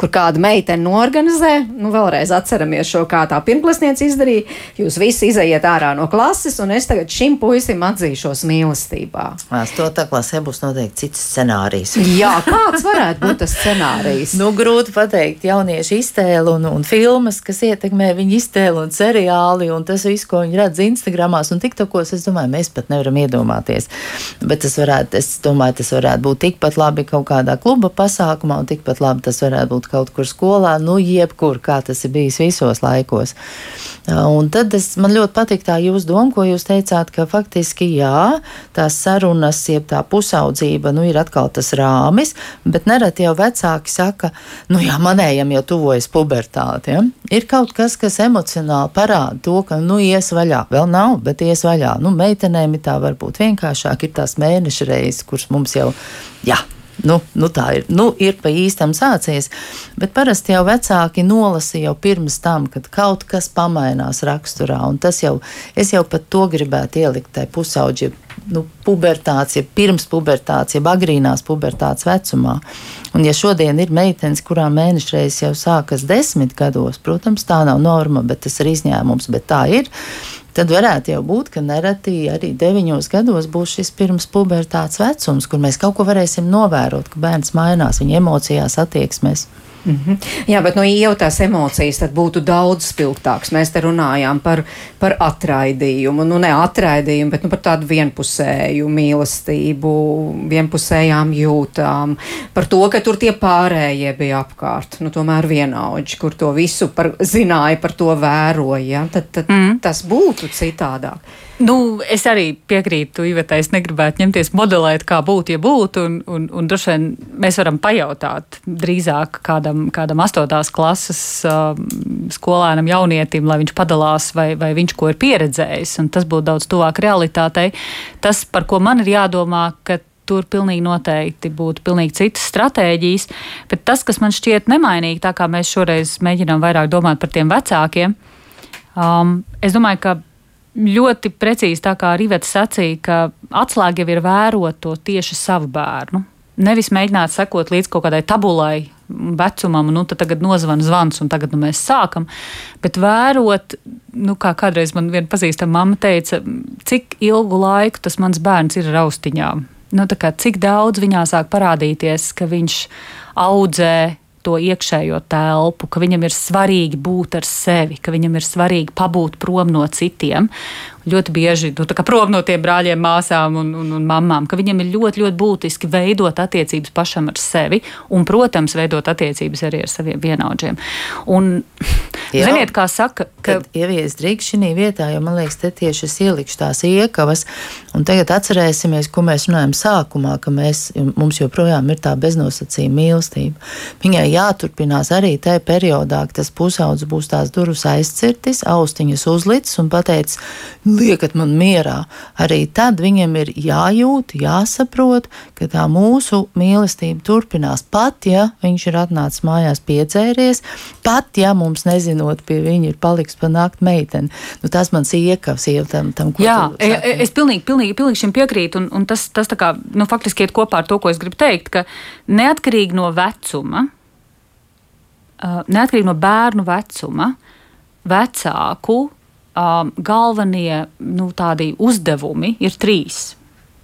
kur kāda meitene norganizē, nu, vēlreiz atceramies šo, kā tā pirmklasniece izdarīja, jūs visi izaiet ārā no klases, un es tagad šim puisim atzīšos mīlestībā. Astotā klasē būs noteikti cits scenārijs. Jā, kāds varētu būt tas scenārijs? nu, grūti pateikt. Jauniešu iztēle un, un filmas, kas ietekmē viņu iztēli un seriāli un tas viss, ko viņi redz Instagramās un TikTokos, es domāju, mēs pat nevaram iedomāties. Bet tas varētu, es domāju, tas varētu būt tikpat labi kaut kādā kluba pasākumā un tikpat labi tas varētu būt kaut kur skolā, nu jebkur, kā tas ir bijis visos laikos. Un tad es, man ļoti patīk tā jūsu doma, ko jūs teicāt, ka faktiski jā, tās sarunas, jeb tā pusaudzība, nu, ir atkal tas rāmis, bet nereti jau vecāki saka, nu, jā, manējam jau tuvojas pubertāte. Ja? Ir kaut kas, kas emocionāli parāda to, ka, nu, ies vaļā. Vēl nav, bet ies vaļā. Nu, meitenēm ir tā varbūt vienkāršāk, ir tās mēneša reizes, kuras mums jau, jā, Nu, nu tā ir, nu, ir pa īstam sācies, bet parasti jau vecāki nolasa jau pirms tam, kad kaut kas pamainās raksturā, un tas jau, es jau pat to gribētu ielikt tai pusauģi, nu, pubertāts, ja pirms pubertāts, ja agrīnās pubertāts vecumā. Un ja šodien ir meitenes, kurām mēnešreiz jau sākas desmit gados, protams, tā nav norma, bet tas ir izņēmums, bet tā ir tad varētu jau būt, ka nereti arī deviņos gados būs šis pirms pubertātes vecums, kur mēs kaut ko varēsim novērot, ka bērns mainās viņa emocijās, attieksmēs. Mm -hmm. Jā, bet no jau tās emocijas būtu daudz spilgtākas. Mēs te runājām par, par atraidījumu, nu ne atraidījumu, bet nu, par tādu vienpusēju mīlestību, vienpusējām jūtām, par to, ka tur tie pārējie bija apkārt. Nu, tomēr vienaudži, kur to visu par, zināja, par to vēroja. Tad, tad mm. tas būtu citādāk. Nu, es arī piekrītu Ivetai. Es negribētu ņemties modelēt, kā būtu, ja būtu. Un, un, un droši vien mēs varam pajautāt drīzāk kādam, kādam astotās klases uh, skolēnam, jaunietim, lai viņš padalās, vai, vai viņš ko ir pieredzējis. Tas būtu daudz tuvāk realitātei. Tas, par ko man ir jādomā, ka tur pilnīgi noteikti būtu pilnīgi citas stratēģijas. Bet tas, kas man šķiet nemainīgi, tā kā mēs šoreiz mēģinām vairāk domāt par tiem vecākiem, um, es domāju, ka ļoti precīzi tā kā Rivets sacīja, ka atslēga jau ir vērot to tieši savu bērnu. Nevis mēģināt sekot līdz kaut kādai tabulai, vecumam, nu, tad tagad nozvan zvans, un tagad nu, mēs sākam. Bet vērot, nu, kā kādreiz man viena pazīstama mamma teica, cik ilgu laiku tas mans bērns ir ar austiņām. Nu, kā, cik daudz viņā sāk parādīties, ka viņš audzē to iekšējo telpu, ka viņam ir svarīgi būt ar sevi, ka viņam ir svarīgi pabūt prom no citiem ļoti bieži nu, prom no tiem brāļiem, māsām un, un, un mamām, ka viņam ir ļoti, ļoti būtiski veidot attiecības pašam ar sevi un, protams, veidot attiecības arī ar saviem vienaudžiem. Un, Jā, ziniet, kā saka, ka. Ievies drīkst šī vietā, jo man liekas, te tieši es ielikšu tās iekavas, un tagad atcerēsimies, ko mēs runājam sākumā, ka mēs, mums joprojām ir tā beznosacījuma mīlestība. Viņai jāturpinās arī tajā periodā, kad tas pusaudzis būs tās durvis aizcirtis, austiņas uzlicis un pateicis, liekat man mierā. Arī tad viņam ir jājūt, jāsaprot, ka tā mūsu mīlestība turpinās. Pat ja viņš ir atnācis mājās piedzēries, pat ja mums nezinot, pie viņa ir paliks pa nakti meitene. Nu, tas mans iekavs jau tam, tam ko Jā, e, e, es pilnīgi, pilnīgi, pilnīgi šim piekrītu, un, un tas, tas kā, nu, faktiski iet kopā ar to, ko es gribu teikt, ka neatkarīgi no vecuma, neatkarīgi no bērnu vecuma, vecāku galvenie nu, uzdevumi ir trīs.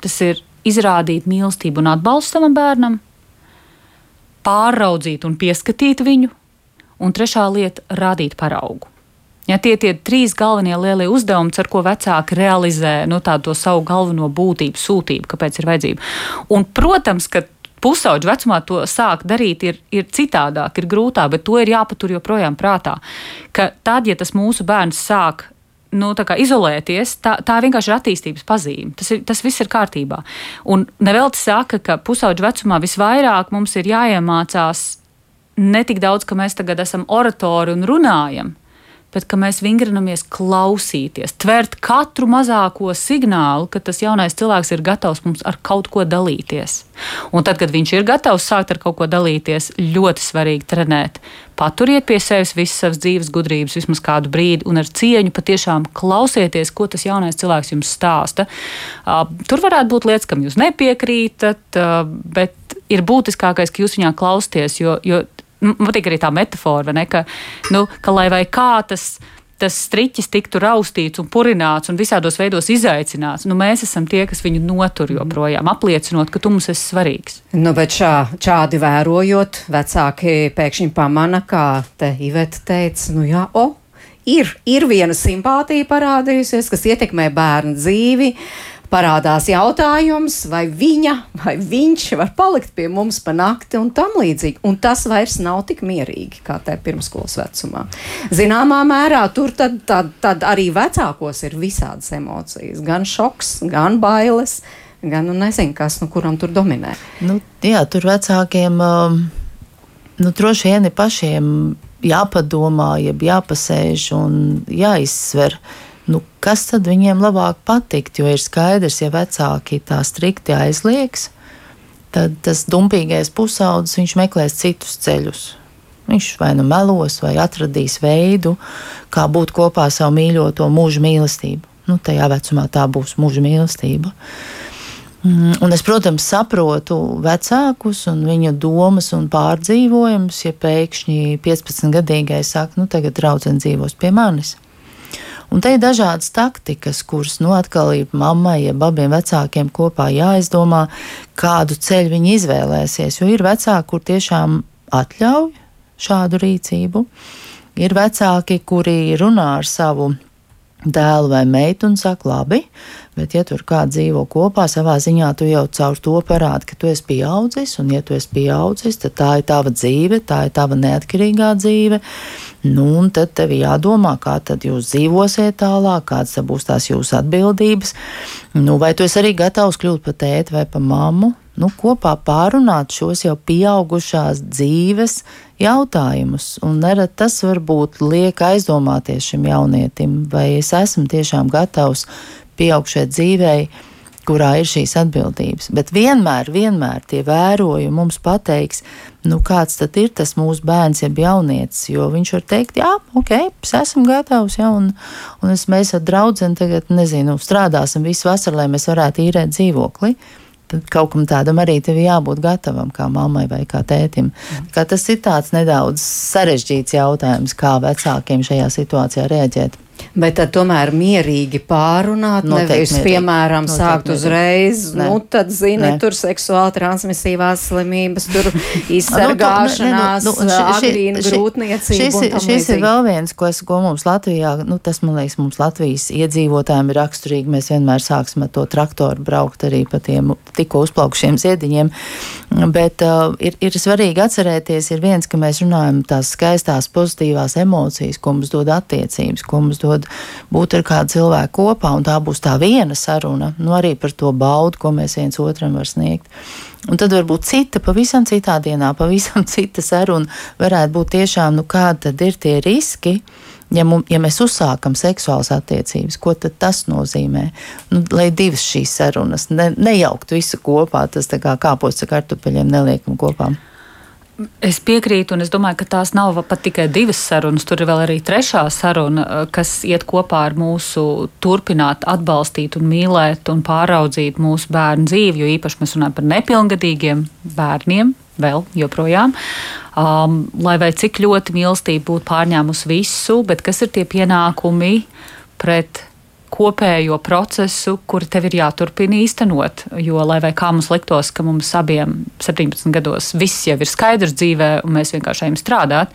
Tas ir izrādīt mīlestību un atbalstu savam bērnam, pāraudzīt un pieskatīt viņu, un trešā lieta - rādīt paraugu. Ja, tie ir trīs galvenie lielie uzdevumi, ar ko vecāki realizē nu, tādu savu galveno būtību, sūtību, kāpēc ir vajadzība. Un, protams, ka pusauģu vecumā to sāk darīt, ir, ir citādāk, ir grūtāk, bet to ir jāpatur joprojām prātā. Ka tad, ja tas mūsu bērns sāk nu, izolēties, tā, tā vienkārši ir attīstības pazīme. Tas, ir, tas viss ir kārtībā. Un nevelti saka, ka pusauģu vecumā visvairāk mums ir jāiemācās ne tik daudz, ka mēs tagad esam oratori un runājam, bet ka mēs vingrinamies klausīties, tvert katru mazāko signālu, ka tas jaunais cilvēks ir gatavs mums ar kaut ko dalīties. Un tad, kad viņš ir gatavs sākt ar kaut ko dalīties, ļoti svarīgi trenēt. Paturiet pie sevis visas savas dzīves gudrības, vismaz kādu brīdi, un ar cieņu patiešām klausieties, ko tas jaunais cilvēks jums stāsta. Tur varētu būt lietas, kam jūs nepiekrītat, bet ir būtiskākais, ka jūs viņā klausieties, jo, jo man patīk arī tā metāfora, ne, ka, nu, ka lai vai kā tas tas striķis tiktu raustīts un purināts un visādos veidos izaicināts. Nu, mēs esam tie, kas viņu notur joprojām, apliecinot, ka tu mums esi svarīgs. Nu, bet šā, šādi vērojot, vecāki pēkšņi pamana, kā te Iveta teica, nu jā, o, ir, ir viena simpātija parādījusies, kas ietekmē bērnu dzīvi. Uh, parādās jautājums, vai viņa vai viņš var palikt pie mums pa nakti un tam līdzīgi. Un tas vairs nav tik mierīgi kā tajā pirmskolas vecumā. Zināmā mērā tur tad, tad, tad arī vecākos ir visādas emocijas, gan šoks, gan bailes. Gan nu, nezinu, kas nu, kuram tur dominē. Nu, jā, tur vecākiem um, nu, droši vien ir pašiem jāpadomā, jeb jāpasēž un jāizsver. Uh, nu, kas tad viņiem labāk patikt? Jo ir skaidrs, ja vecāki tā strikti aizliegs, tad tas dumpīgais pusaudzis meklēs citus ceļus. Viņš vai nu melos, vai atradīs veidu, kā būt kopā ar savu mīļoto mūža mīlestību. Nu, tajā vecumā tā būs mūža mīlestība. Mm, un es, protams, saprotu vecākus un viņu domas un pārdzīvojumus, ja pēkšņi 15-gadīgais saka, nu, tagad draudzene dzīvos pie manis. Un te ir dažādas taktikas, kuras nu, atkal ir mammai, ja abiem vecākiem kopā jāizdomā, kādu ceļu viņi izvēlēsies. Jo ir vecāki, kur tiešām atļauj šādu rīcību. Ir vecāki, kuri runā ar savu dēlu vai meitu un saka, labi, bet ja tur kāds dzīvo kopā, savā ziņā tu jau caur to parādi, ka tu esi pieaudzis, un ja tu esi pieaudzis, tad tā ir tava dzīve, tā ir tava neatkarīgā dzīve. Nu, un tad tev jādomā, kā tad jūs dzīvosiet tālāk, kādas būs tās jūsu atbildības. Nu, vai tu esi arī gatavs kļūt par tēti vai par mammu? Nu, kopā pārunāt šos jau pieaugušās dzīves jautājumus. Un nerad tas varbūt liek aizdomāties šim jaunietim, vai es esmu tiešām gatavs pieaugšai dzīvei, kurā ir šīs atbildības. Bet vienmēr, vienmēr tie vērojumi mums pateiks, nu kāds tad ir tas mūsu bērns, jeb jaunietis, jo viņš var teikt, jā, ok, es esmu gatavs, jā, un, un es, mēs ar draudzeni tagad, nezinu, strādāsim visu vasaru, lai mēs varētu īrēt dzīvokli tad kaut kam tādam arī tev jābūt gatavam, kā mammai vai kā tētim. Mm. Kā tas ir tāds nedaudz sarežģīts jautājums, kā vecākiem šajā situācijā rēģēt. Bet tad tomēr mierīgi pārunāt, nevis, piemēram, Noteikti sākt mierīgi. uzreiz, ne. nu, tad, zini, ne. tur seksuāli transmisīvās slimības, tur [LAUGHS] izsargāšanās, nu, nu, agrīna grūtniecība. Šis, šis, šis ir vēl viens, ko, es, ko mums Latvijā, nu, tas, man liekas, mums Latvijas iedzīvotājiem ir raksturīgi. Mēs vienmēr sāksim ar to traktoru braukt arī pa tiem tikko uzplaukšiem ziediņiem. Bet uh, ir, ir svarīgi atcerēties, ir viens, ka mēs runājam tās skaistās pozitīvās emocijas, ko mums dod attiecības, ko mums dod būt ar kādu cilvēku kopā, un tā būs tā viena saruna, nu arī par to baudu, ko mēs viens otram var sniegt. Un tad varbūt cita, pavisam citā dienā, pavisam [LAUGHS] cita saruna varētu būt tiešām, nu kādi tad ir tie riski, ja, mum, ja mēs uzsākam seksuālas attiecības, ko tas nozīmē? Nu, lai divas šīs sarunas ne, nejaukt visu kopā, tas kā kāpos ar kartupeļiem neliekam kopā. Es piekrītu, un es domāju, ka tās nav pat tikai divas sarunas. Tur ir vēl arī trešā saruna, eh, kas iet kopā ar mūsu turpināt, atbalstīt, un mīlēt un pāraudzīt mūsu bērnu dzīvi. Jo īpaši mēs runājam par nepilngadīgiem bērniem, vēl joprojām. Um, lai vai cik ļoti mīlestība būtu pārņēmusi visu, bet kas ir tie pienākumi pret kopējo procesu, kuru tev ir jāturpina īstenot. Jo, lai kā mums liktos, ka mums abiem 17 gados viss jau ir skaidrs dzīvē, un mēs vienkārši ejam strādāt,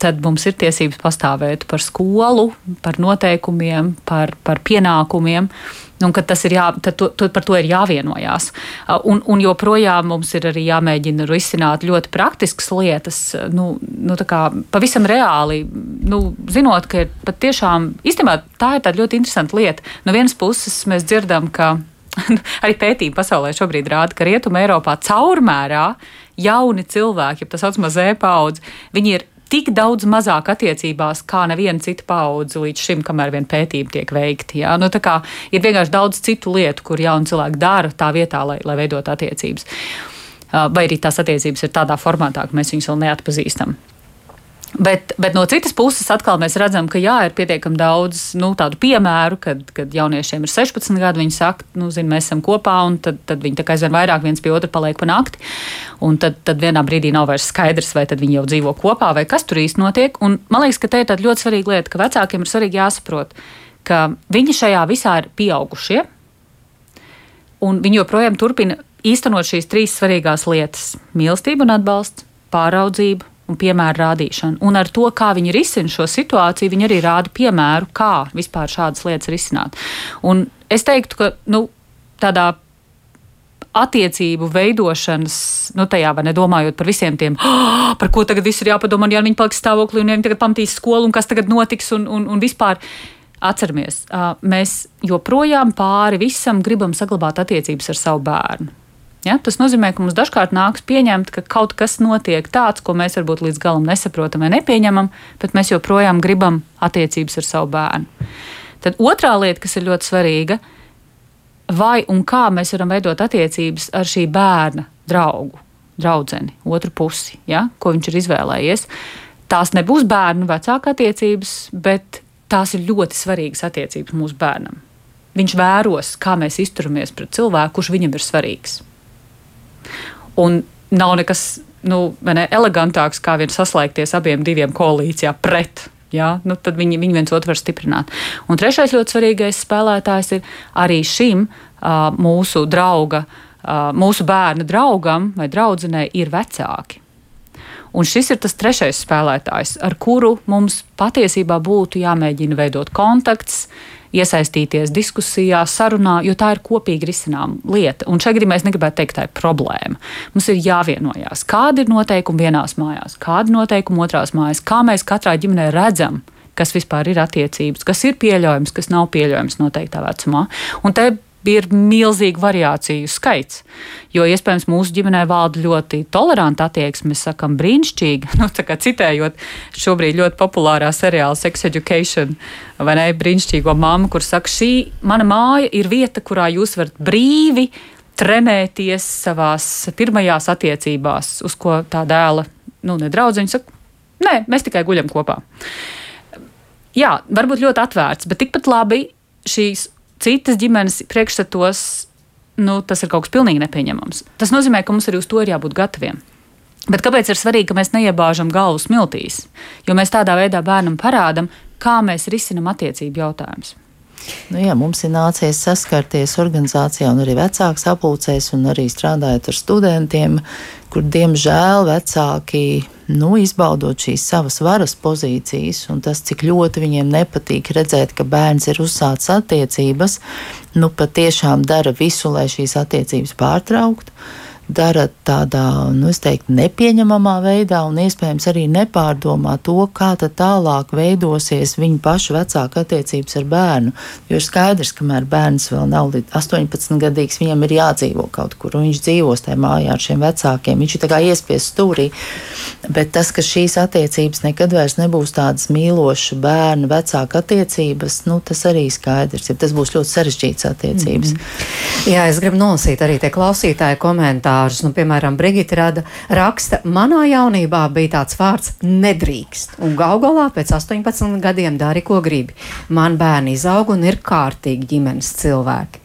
tad mums ir tiesības pastāvēt par skolu, par noteikumiem, par, par pienākumiem. Un ka tas ir jā, to, to, par to ir jāvienojās. Un, un joprojām mums ir arī jāmēģina risināt ļoti praktiskas lietas, nu, nu, pavisam reāli. Nu, zinot, ka ir patiešām, īstenībā tā ir ļoti interesanta lieta. No vienas puses mēs dzirdam, ka [LAUGHS] arī pētījumi pasaulē šobrīd rāda, ka Rietumē Eiropā caurmērā jauni cilvēki, tā saucamā Z paudze, viņi ir tik daudz mazāk attiecībās kā neviena cita paudze līdz šim, kamēr vien pētījumi tiek veikti. Ja? Nu, ir vienkārši daudz citu lietu, kur jauni cilvēki dara tā vietā, lai, lai veidot attiecības. Vai arī tās attiecības ir tādā formātā, ka mēs viņus vēl neatpazīstam. Bet, bet no citas puses, atkal mēs redzam, ka jā, ir pietiekami daudz nu, tādu piemēru, kad, kad jauniešiem ir 16 gadi, viņi saka, nu, zin, mēs esam kopā, un tad, tad viņi aizvien vairāk viens pie otra paliek pa nakti. Un tad, tad vienā brīdī nav vairs skaidrs, vai viņi jau dzīvo kopā, vai kas tur īsti notiek. Un man liekas, ka te ir tāda ļoti svarīga lieta, ka vecākiem ir svarīgi jāsaprot, ka viņi šajā visā ir pieaugušie, un viņi joprojām turpina īstenot šīs trīs svarīgās lietas - mīlestību un atbalstu, pāraudzību un piemēru rādīšanu. Un ar to, kā viņi risina šo situāciju, viņi arī rāda piemēru, kā vispār šādas lietas risināt. Un es teiktu, ka nu, tādā attiecību veidošanas, nu, tajā vai nedomājot par visiem tiem, oh, par ko tagad viss ir jāpadomā, ja viņi paliks stāvoklī un ja viņi tagad pamatīs skolu un kas tagad notiks un, un, un vispār. Atceramies, mēs joprojām pāri visam gribam saglabāt attiecības ar savu bērnu. Ja? Tas nozīmē, ka mums dažkārt nāks pieņemt, ka kaut kas notiek tāds, ko mēs varbūt līdz galam nesaprotam vai nepieņemam, bet mēs joprojām gribam attiecības ar savu bērnu. Tad otrā lieta, kas ir ļoti svarīga, vai un kā mēs varam veidot attiecības ar šī bērna draugu, draugu, otru pusi, ja? ko viņš ir izvēlējies. Tās nebūs bērnu vecāka attiecības, bet tās ir ļoti svarīgas attiecības mūsu bērnam. Viņš vēros, kā mēs izturamies pret cilvēku, kurš viņam ir svarīgs. Un nav nekas nu, ne, elegantāks, kā vien saslēgties abiem diviem koalīcijā pret. Ja? Nu, tad viņi, viņi viens otru var stiprināt. Un trešais ļoti svarīgais spēlētājs ir arī šim uh, mūsu drauga, uh, mūsu bērna draugam vai draudzenei ir vecāki. Un šis ir tas trešais spēlētājs, ar kuru mums patiesībā būtu jāmēģina veidot kontakts, iesaistīties diskusijā, sarunā, jo tā ir kopīgi risināma lieta. Un šeit mēs negribētu teikt, tā ir problēma. Mums ir jāvienojās, kādi ir noteikumi vienās mājās, kādi ir noteikumi otrās mājās, kā mēs katrā ģimenē redzam, kas vispār ir attiecības, kas ir pieļaujams, kas nav pieļaujams noteiktā vecumā. Un te ir milzīga variāciju skaits. Jo iespējams mūsu ģimenē valda ļoti toleranta attieksme, mēs sakām, brīnišķīgi. [LAUGHS] Nu, citējot šobrīd ļoti populārā seriāla Sex Education, vai ne? Brīnišķīgo mammu, kur saka, šī mana māja ir vieta, kurā jūs varat brīvi trenēties savās pirmajās attiecībās, uz ko tā dēla, nu, nedraudziņa saka, nē, mēs tikai guļam kopā. Jā, varbūt ļoti atvērts, bet tikpat labi šīs citas ģimenes priekšstatos nu, tas ir kaut kas pilnīgi nepieņemams. Tas nozīmē, ka mums arī uz to ir jābūt gataviem. Bet kāpēc ir svarīgi, ka mēs neiebāžam galvu smiltīs? Jo mēs tādā veidā bērnam parādām, kā mēs risinām attiecību jautājumus. Nu, jā, mums ir nācies saskarties organizācijā, un arī vecāku sapulcēs, un arī strādājot ar studentiem, kur diemžēl vecāki nu, izbaudot šīs savas varas pozīcijas, un tas, cik ļoti viņiem nepatīk redzēt, ka bērns ir uzsācis attiecības, nu, patiešām dara visu, lai šīs attiecības pārtrauktu dara tādā, nu, teiktu, nepieņemamā veidā un iespējams arī nepārdomā to, kā tālāk veidosies viņa paša vecāka attiecības ar bērnu. Jo ir skaidrs, ka kamēr bērns vēl nav 18 gadīgs, viņam ir jādzīvo kaut kur, un viņš dzīvos tajā mājā ar šiem vecākiem. Viņš ir tā kā iespiests stūrī. Bet tas, ka šīs attiecības nekad vairs nebūs tādas mīlošas bērnu vecāku attiecības, nu, tas arī skaidrs. Ja tas būs ļoti sarežģīts attiecības. Mm -hmm. Jā, es gribu nolasīt arī tie klausītāji komentāri komentārus. Nu, piemēram, Brigita rada, raksta, manā jaunībā bija tāds vārds nedrīkst, un gal galā pēc 18 gadiem dari, ko gribi. Man bērni izaug un ir kārtīgi ģimenes cilvēki.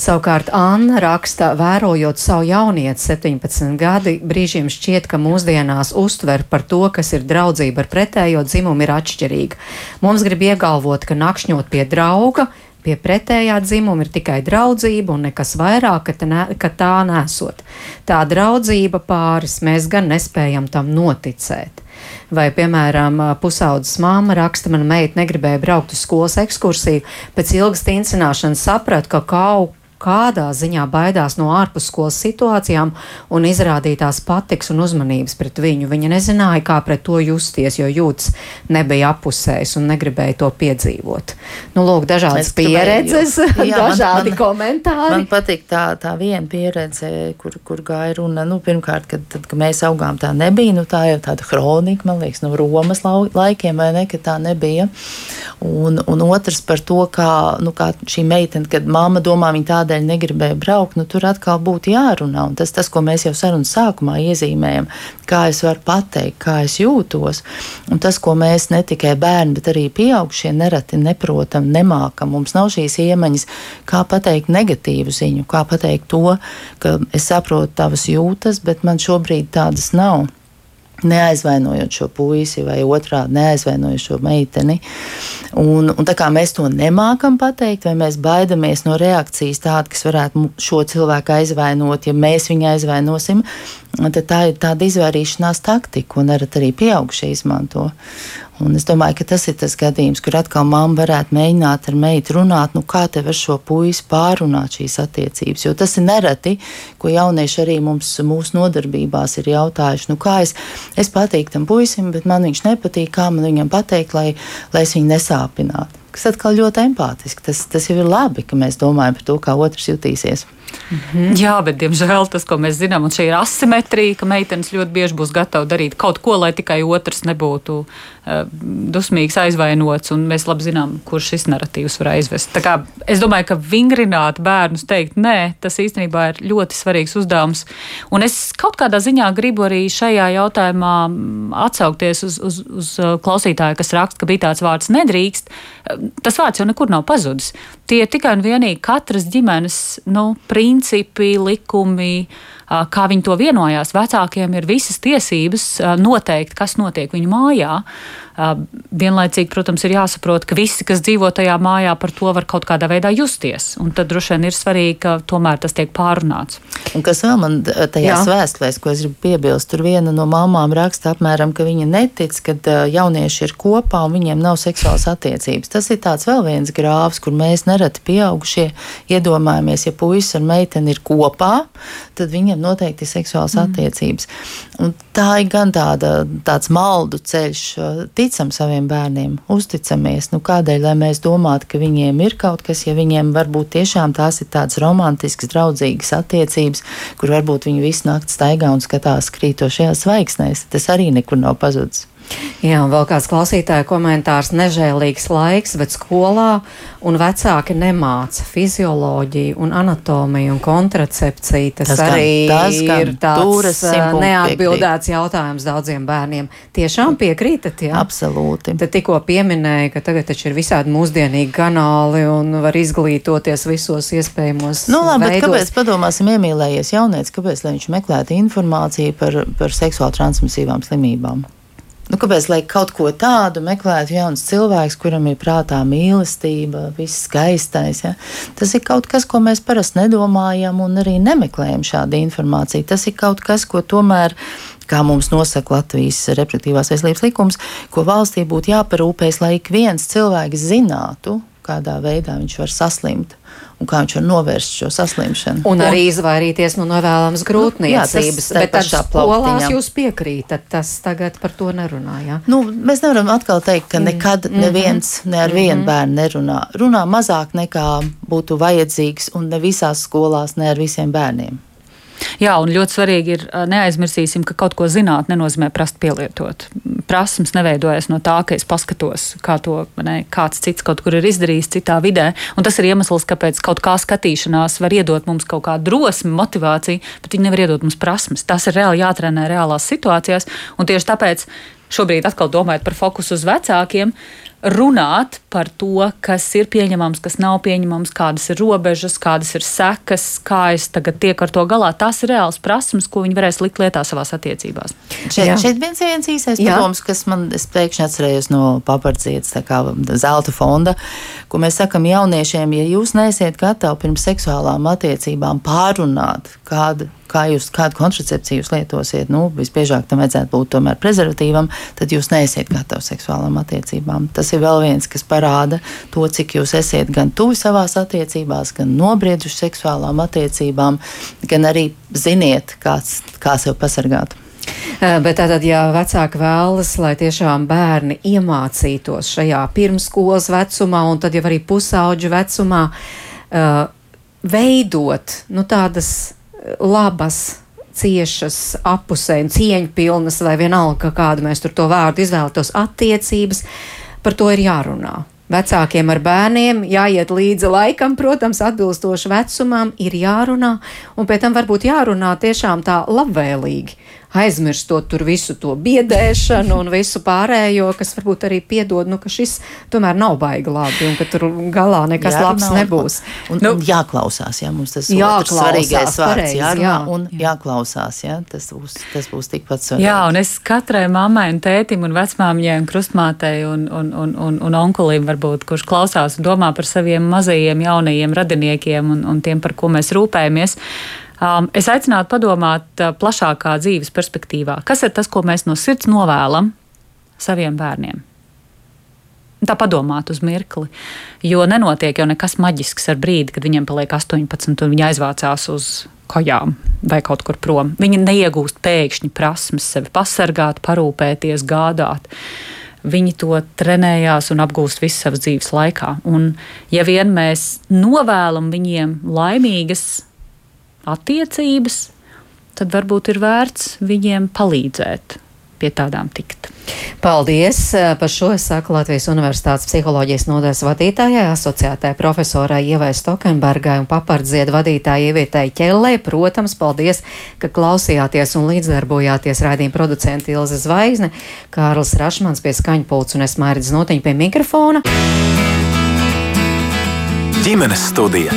Savukārt Anna raksta, vērojot savu jaunieti, 17 gadi, brīžiem šķiet, ka mūsdienās uztver par to, kas ir draudzība ar pretējo dzimumu, ir atšķirīga. Mums grib iegalvot, ka nakšņot pie drauga Pie pretējā dzimuma ir tikai draudzība un nekas vairāk, ka, ne, ka tā nesot. Tā draudzība pāris mēs gan nespējam tam noticēt. Vai, piemēram, pusaudzes māma raksta, mana meita negribēja braukt uz skolas ekskursiju, pēc ilgas tīncināšanas saprata, ka kaut kādā ziņā baidās no ārpusskolas situācijām un izrādītās patiks un uzmanības pret viņu. Viņa nezināja, kā pret to justies, jo jūtas nebija apusējis un negribēja to piedzīvot. Nu, lūk, dažādas es pieredzes, jā, [LAUGHS] dažādi man, man, komentāri. Man patīk tā, tā viena pieredze, kur, kur gāja runa. Nu, pirmkārt, kad, tad, kad mēs augām, tā nebija. Nu, tā jau tāda kronika, man liekas, no Romas laikiem, vai ne, ka tā nebija. Un, un otrs par to, kā, nu, kā šī meitene, kad mamma domā, viņa tāda kādēļ negribēju braukt, nu, tur atkal būtu jārunā. Un tas, tas, ko mēs jau sarunas sākumā iezīmējam, kā es varu pateikt, kā es jūtos. Un tas, ko mēs ne tikai bērni, bet arī pieaugušie nereti neprotam, nemākam. Mums nav šīs iemaņas, kā pateikt negatīvu ziņu, kā pateikt to, ka es saprotu tavas jūtas, bet man šobrīd tādas nav neaizvainojot šo puisi vai otrādi neaizvainojot šo meiteni. Un, un tā kā mēs to nemākam pateikt, vai mēs baidamies no reakcijas tāda, kas varētu šo cilvēku aizvainot, ja mēs viņu aizvainosim, tad tā ir tāda izvairīšanās taktika, un arī pieaugušie izmanto. Un es domāju, ka tas ir tas gadījums, kur atkal mamma varētu mēģināt ar meitu runāt, nu kā tev ar šo puisi pārunāt šīs attiecības. Jo tas ir nereti, ko jaunieši arī mums mūsu nodarbībās ir jautājuši, nu kā es, es patīku tam puisim, bet man viņš nepatīk, kā man viņam pateikt, lai, lai es viņu nesāpinātu. Tas atkal ļoti empātiski. Tas, tas jau ir labi, ka mēs domājam par to, kā otrs jutīsies. -hmm. Jā, bet diemžēl tas, ko mēs zinām, ir asimetrija, ka meitenes ļoti bieži būs gatavas darīt kaut ko, lai tikai otrs nebūtu dusmīgs, aizvainots. Mēs labi zinām, kurš šis narratīvs var aizvest. Kā, es domāju, ka vingrināt bērnus teikt, nē, tas īstenībā ir ļoti svarīgs uzdevums. Un es kaut kādā ziņā gribu arī šajā jautājumā mm, atsaukties uz, uz, uz klausītāju, kas raksta, ka bija tāds vārds nedrīkst. Tas vārds jau nekur nav pazudis. Tie ir tikai un vienīgi katras ģimenes nu, principi, likumi, kā viņi to vienojās. Vecākiem ir visas tiesības noteikt, kas notiek viņu mājā. Vienlaicīgi, protams, ir jāsaprot, ka visi, kas dzīvo tajā mājā, par to var kaut kādā veidā justies. Un tad droši vien ir svarīgi, ka tomēr tas tiek pārunāts. Un kas vēl man tajās vēstulēs, ko es gribu piebilst, tur viena no mamām raksta apmēram, ka viņa netic, ka jaunieši ir kopā un viņiem nav seksuālas attiecības. Tas ir tāds vēl viens grāvs, kur mēs nereti pieaugušie iedomājamies, ja puisis un meitene ir kopā, tad viņiem noteikti ir seksuālas mm. attiecības. Un tā ir gan tāda, tāds maldu ceļš ticam saviem bērniem, uzticamies. Nu, kādēļ mēs domātu, ka viņiem ir kaut kas, ja viņiem varbūt tiešām tās ir tādas romantiskas, draudzīgas attiecības, kur varbūt viņi visu nakti staigā un skatās krītošajās zvaigznēs. Tas arī nekur nav pazudis. Jā, un vēl kāds klausītāja komentārs - nežēlīgs laiks, bet skolā un vecāki nemāca fizioloģiju un anatomiju un kontracepciju. Tas, tas arī gan, tas gan, ir tāds neatbildēts piekrīt. jautājums daudziem bērniem. Tiešām piekrītat, jā? Absolūti. Te tikko pieminēja, ka tagad taču ir visādi mūsdienīgi kanāli un var izglītoties visos iespējamos. Nu, labi, veidos. bet kāpēc padomāsim iemīlējies jaunietis, kāpēc viņš meklētu informāciju par, par seksuāli transmisīvām slimībām? Nu, kāpēc lai kaut ko tādu meklētu jauns cilvēks, kuram ir prātā mīlestība, viss skaistais? Ja? Tas ir kaut kas, ko mēs parasti nedomājam un arī nemeklējam šādu informāciju. Tas ir kaut kas, ko tomēr kā mums nosaka Latvijas reproduktīvās veselības likums, ko valstī būtu jāparūpējas, lai ik viens cilvēks zinātu, kādā veidā viņš var saslimt un kā viņš var novērst šo saslimšanu. Un, arī izvairīties no nevēlamas grūtniecības. Nu, jā, bet tad skolās jūs piekrītat, tas tagad par to nerunā. Jā? Nu, mēs nevaram atkal teikt, ka nekad mm -hmm. neviens ne ar mm -hmm. vienu bērnu nerunā. Runā mazāk nekā būtu vajadzīgs un ne visās skolās, ne ar visiem bērniem. Jā, un ļoti svarīgi ir neaizmirsīsim, ka kaut ko zināt nenozīmē prast pielietot. Prasmes neveidojas no tā, ka es paskatos, kā to ne, kāds cits kaut kur ir izdarījis citā vidē. Un tas ir iemesls, kāpēc kaut kā skatīšanās var iedot mums kaut kādu drosmi, motivāciju, bet viņi nevar iedot mums prasmes. Tas ir reāli jātrenē reālās situācijās. Un tieši tāpēc šobrīd atkal domājot par fokusu uz vecākiem, runāt par to, kas ir pieņemams, kas nav pieņemams, kādas ir robežas, kādas ir sekas, kā es tagad tieku ar to galā. Tas ir reāls prasmes, ko viņi varēs likt lietā savās attiecībās. Šeit, Jā. šeit viens, viens īsais padoms, kas man pēkšņi atcerējos no papardzietas, tā kā zelta fonda, ko mēs sakam jauniešiem, ja jūs neesiet gatavi pirms seksuālām attiecībām pārunāt, kāda kā jūs, kādu kontracepciju jūs lietosiet, nu, visbiežāk tam vajadzētu būt tomēr prezervatīvam, tad jūs neesiet gatavi seksuālām attiecībām. Tas ir vēl viens, kas parāda to, cik jūs esat gan tuvi savās attiecībās, gan nobrieduši seksuālām attiecībām, gan arī ziniet, kāds, kā sev pasargāt. Bet tātad, ja vecāki vēlas, lai tiešām bērni iemācītos šajā pirmskolas vecumā, un tad jau arī pusauģu vecumā, uh, veidot nu, tādas labas, ciešas, apusēji, cieņpilnas, vai vienalga, kādu mēs tur to vārdu izvēlētos, attiecības, par to ir jārunā. Vecākiem ar bērniem jāiet līdzi laikam, protams, atbilstoši vecumam, ir jārunā, un pēc tam varbūt jārunā tiešām tā labvēlīgi aizmirstot tur visu to biedēšanu un visu pārējo, kas varbūt arī piedod, nu, ka šis tomēr nav baigi labi un ka tur galā nekas jā, labs nav, nebūs. Un, nu, un jāklausās, jā, mums tas ir svarīgais vārds, jārunā jā, un jāklausās, jā, tas būs, tas būs tikpat svarīgi. Jā, un es katrai mammai un tētim un vecmāmiņai un krustmātei un, un, un, un, un onkulim varbūt, kurš klausās un domā par saviem mazajiem jaunajiem radiniekiem un, un tiem, par ko mēs rūpējamies, Um, es aicinātu padomāt uh, plašākā dzīves perspektīvā. Kas ir tas, ko mēs no sirds novēlam saviem bērniem? Tā padomāt uz mirkli. Jo nenotiek jau nekas maģisks ar brīdi, kad viņiem paliek 18 un viņi aizvācās uz kājām vai kaut kur prom. Viņi neiegūst pēkšņi prasmes sevi pasargāt, parūpēties, gādāt. Viņi to trenējās un apgūst visu savas dzīves laikā. Un, ja vien mēs novēlam viņiem laimīgas attiecības, tad varbūt ir vērts viņiem palīdzēt pie tādām tikt. Paldies eh, par šo. Es saku Latvijas Universitātes psiholoģijas nodaļas vadītājai, asociētai profesorai Ievai Stokenbergai un papardziedu vadītājai Ievietai Ķellē. Protams, paldies, ka klausījāties un līdzdarbojāties raidījuma producenti Ilze Zvaigzne, Kārlis Rašmans pie skaņpults un es Mairidz Notiņa pie mikrofona. ģimenes studija.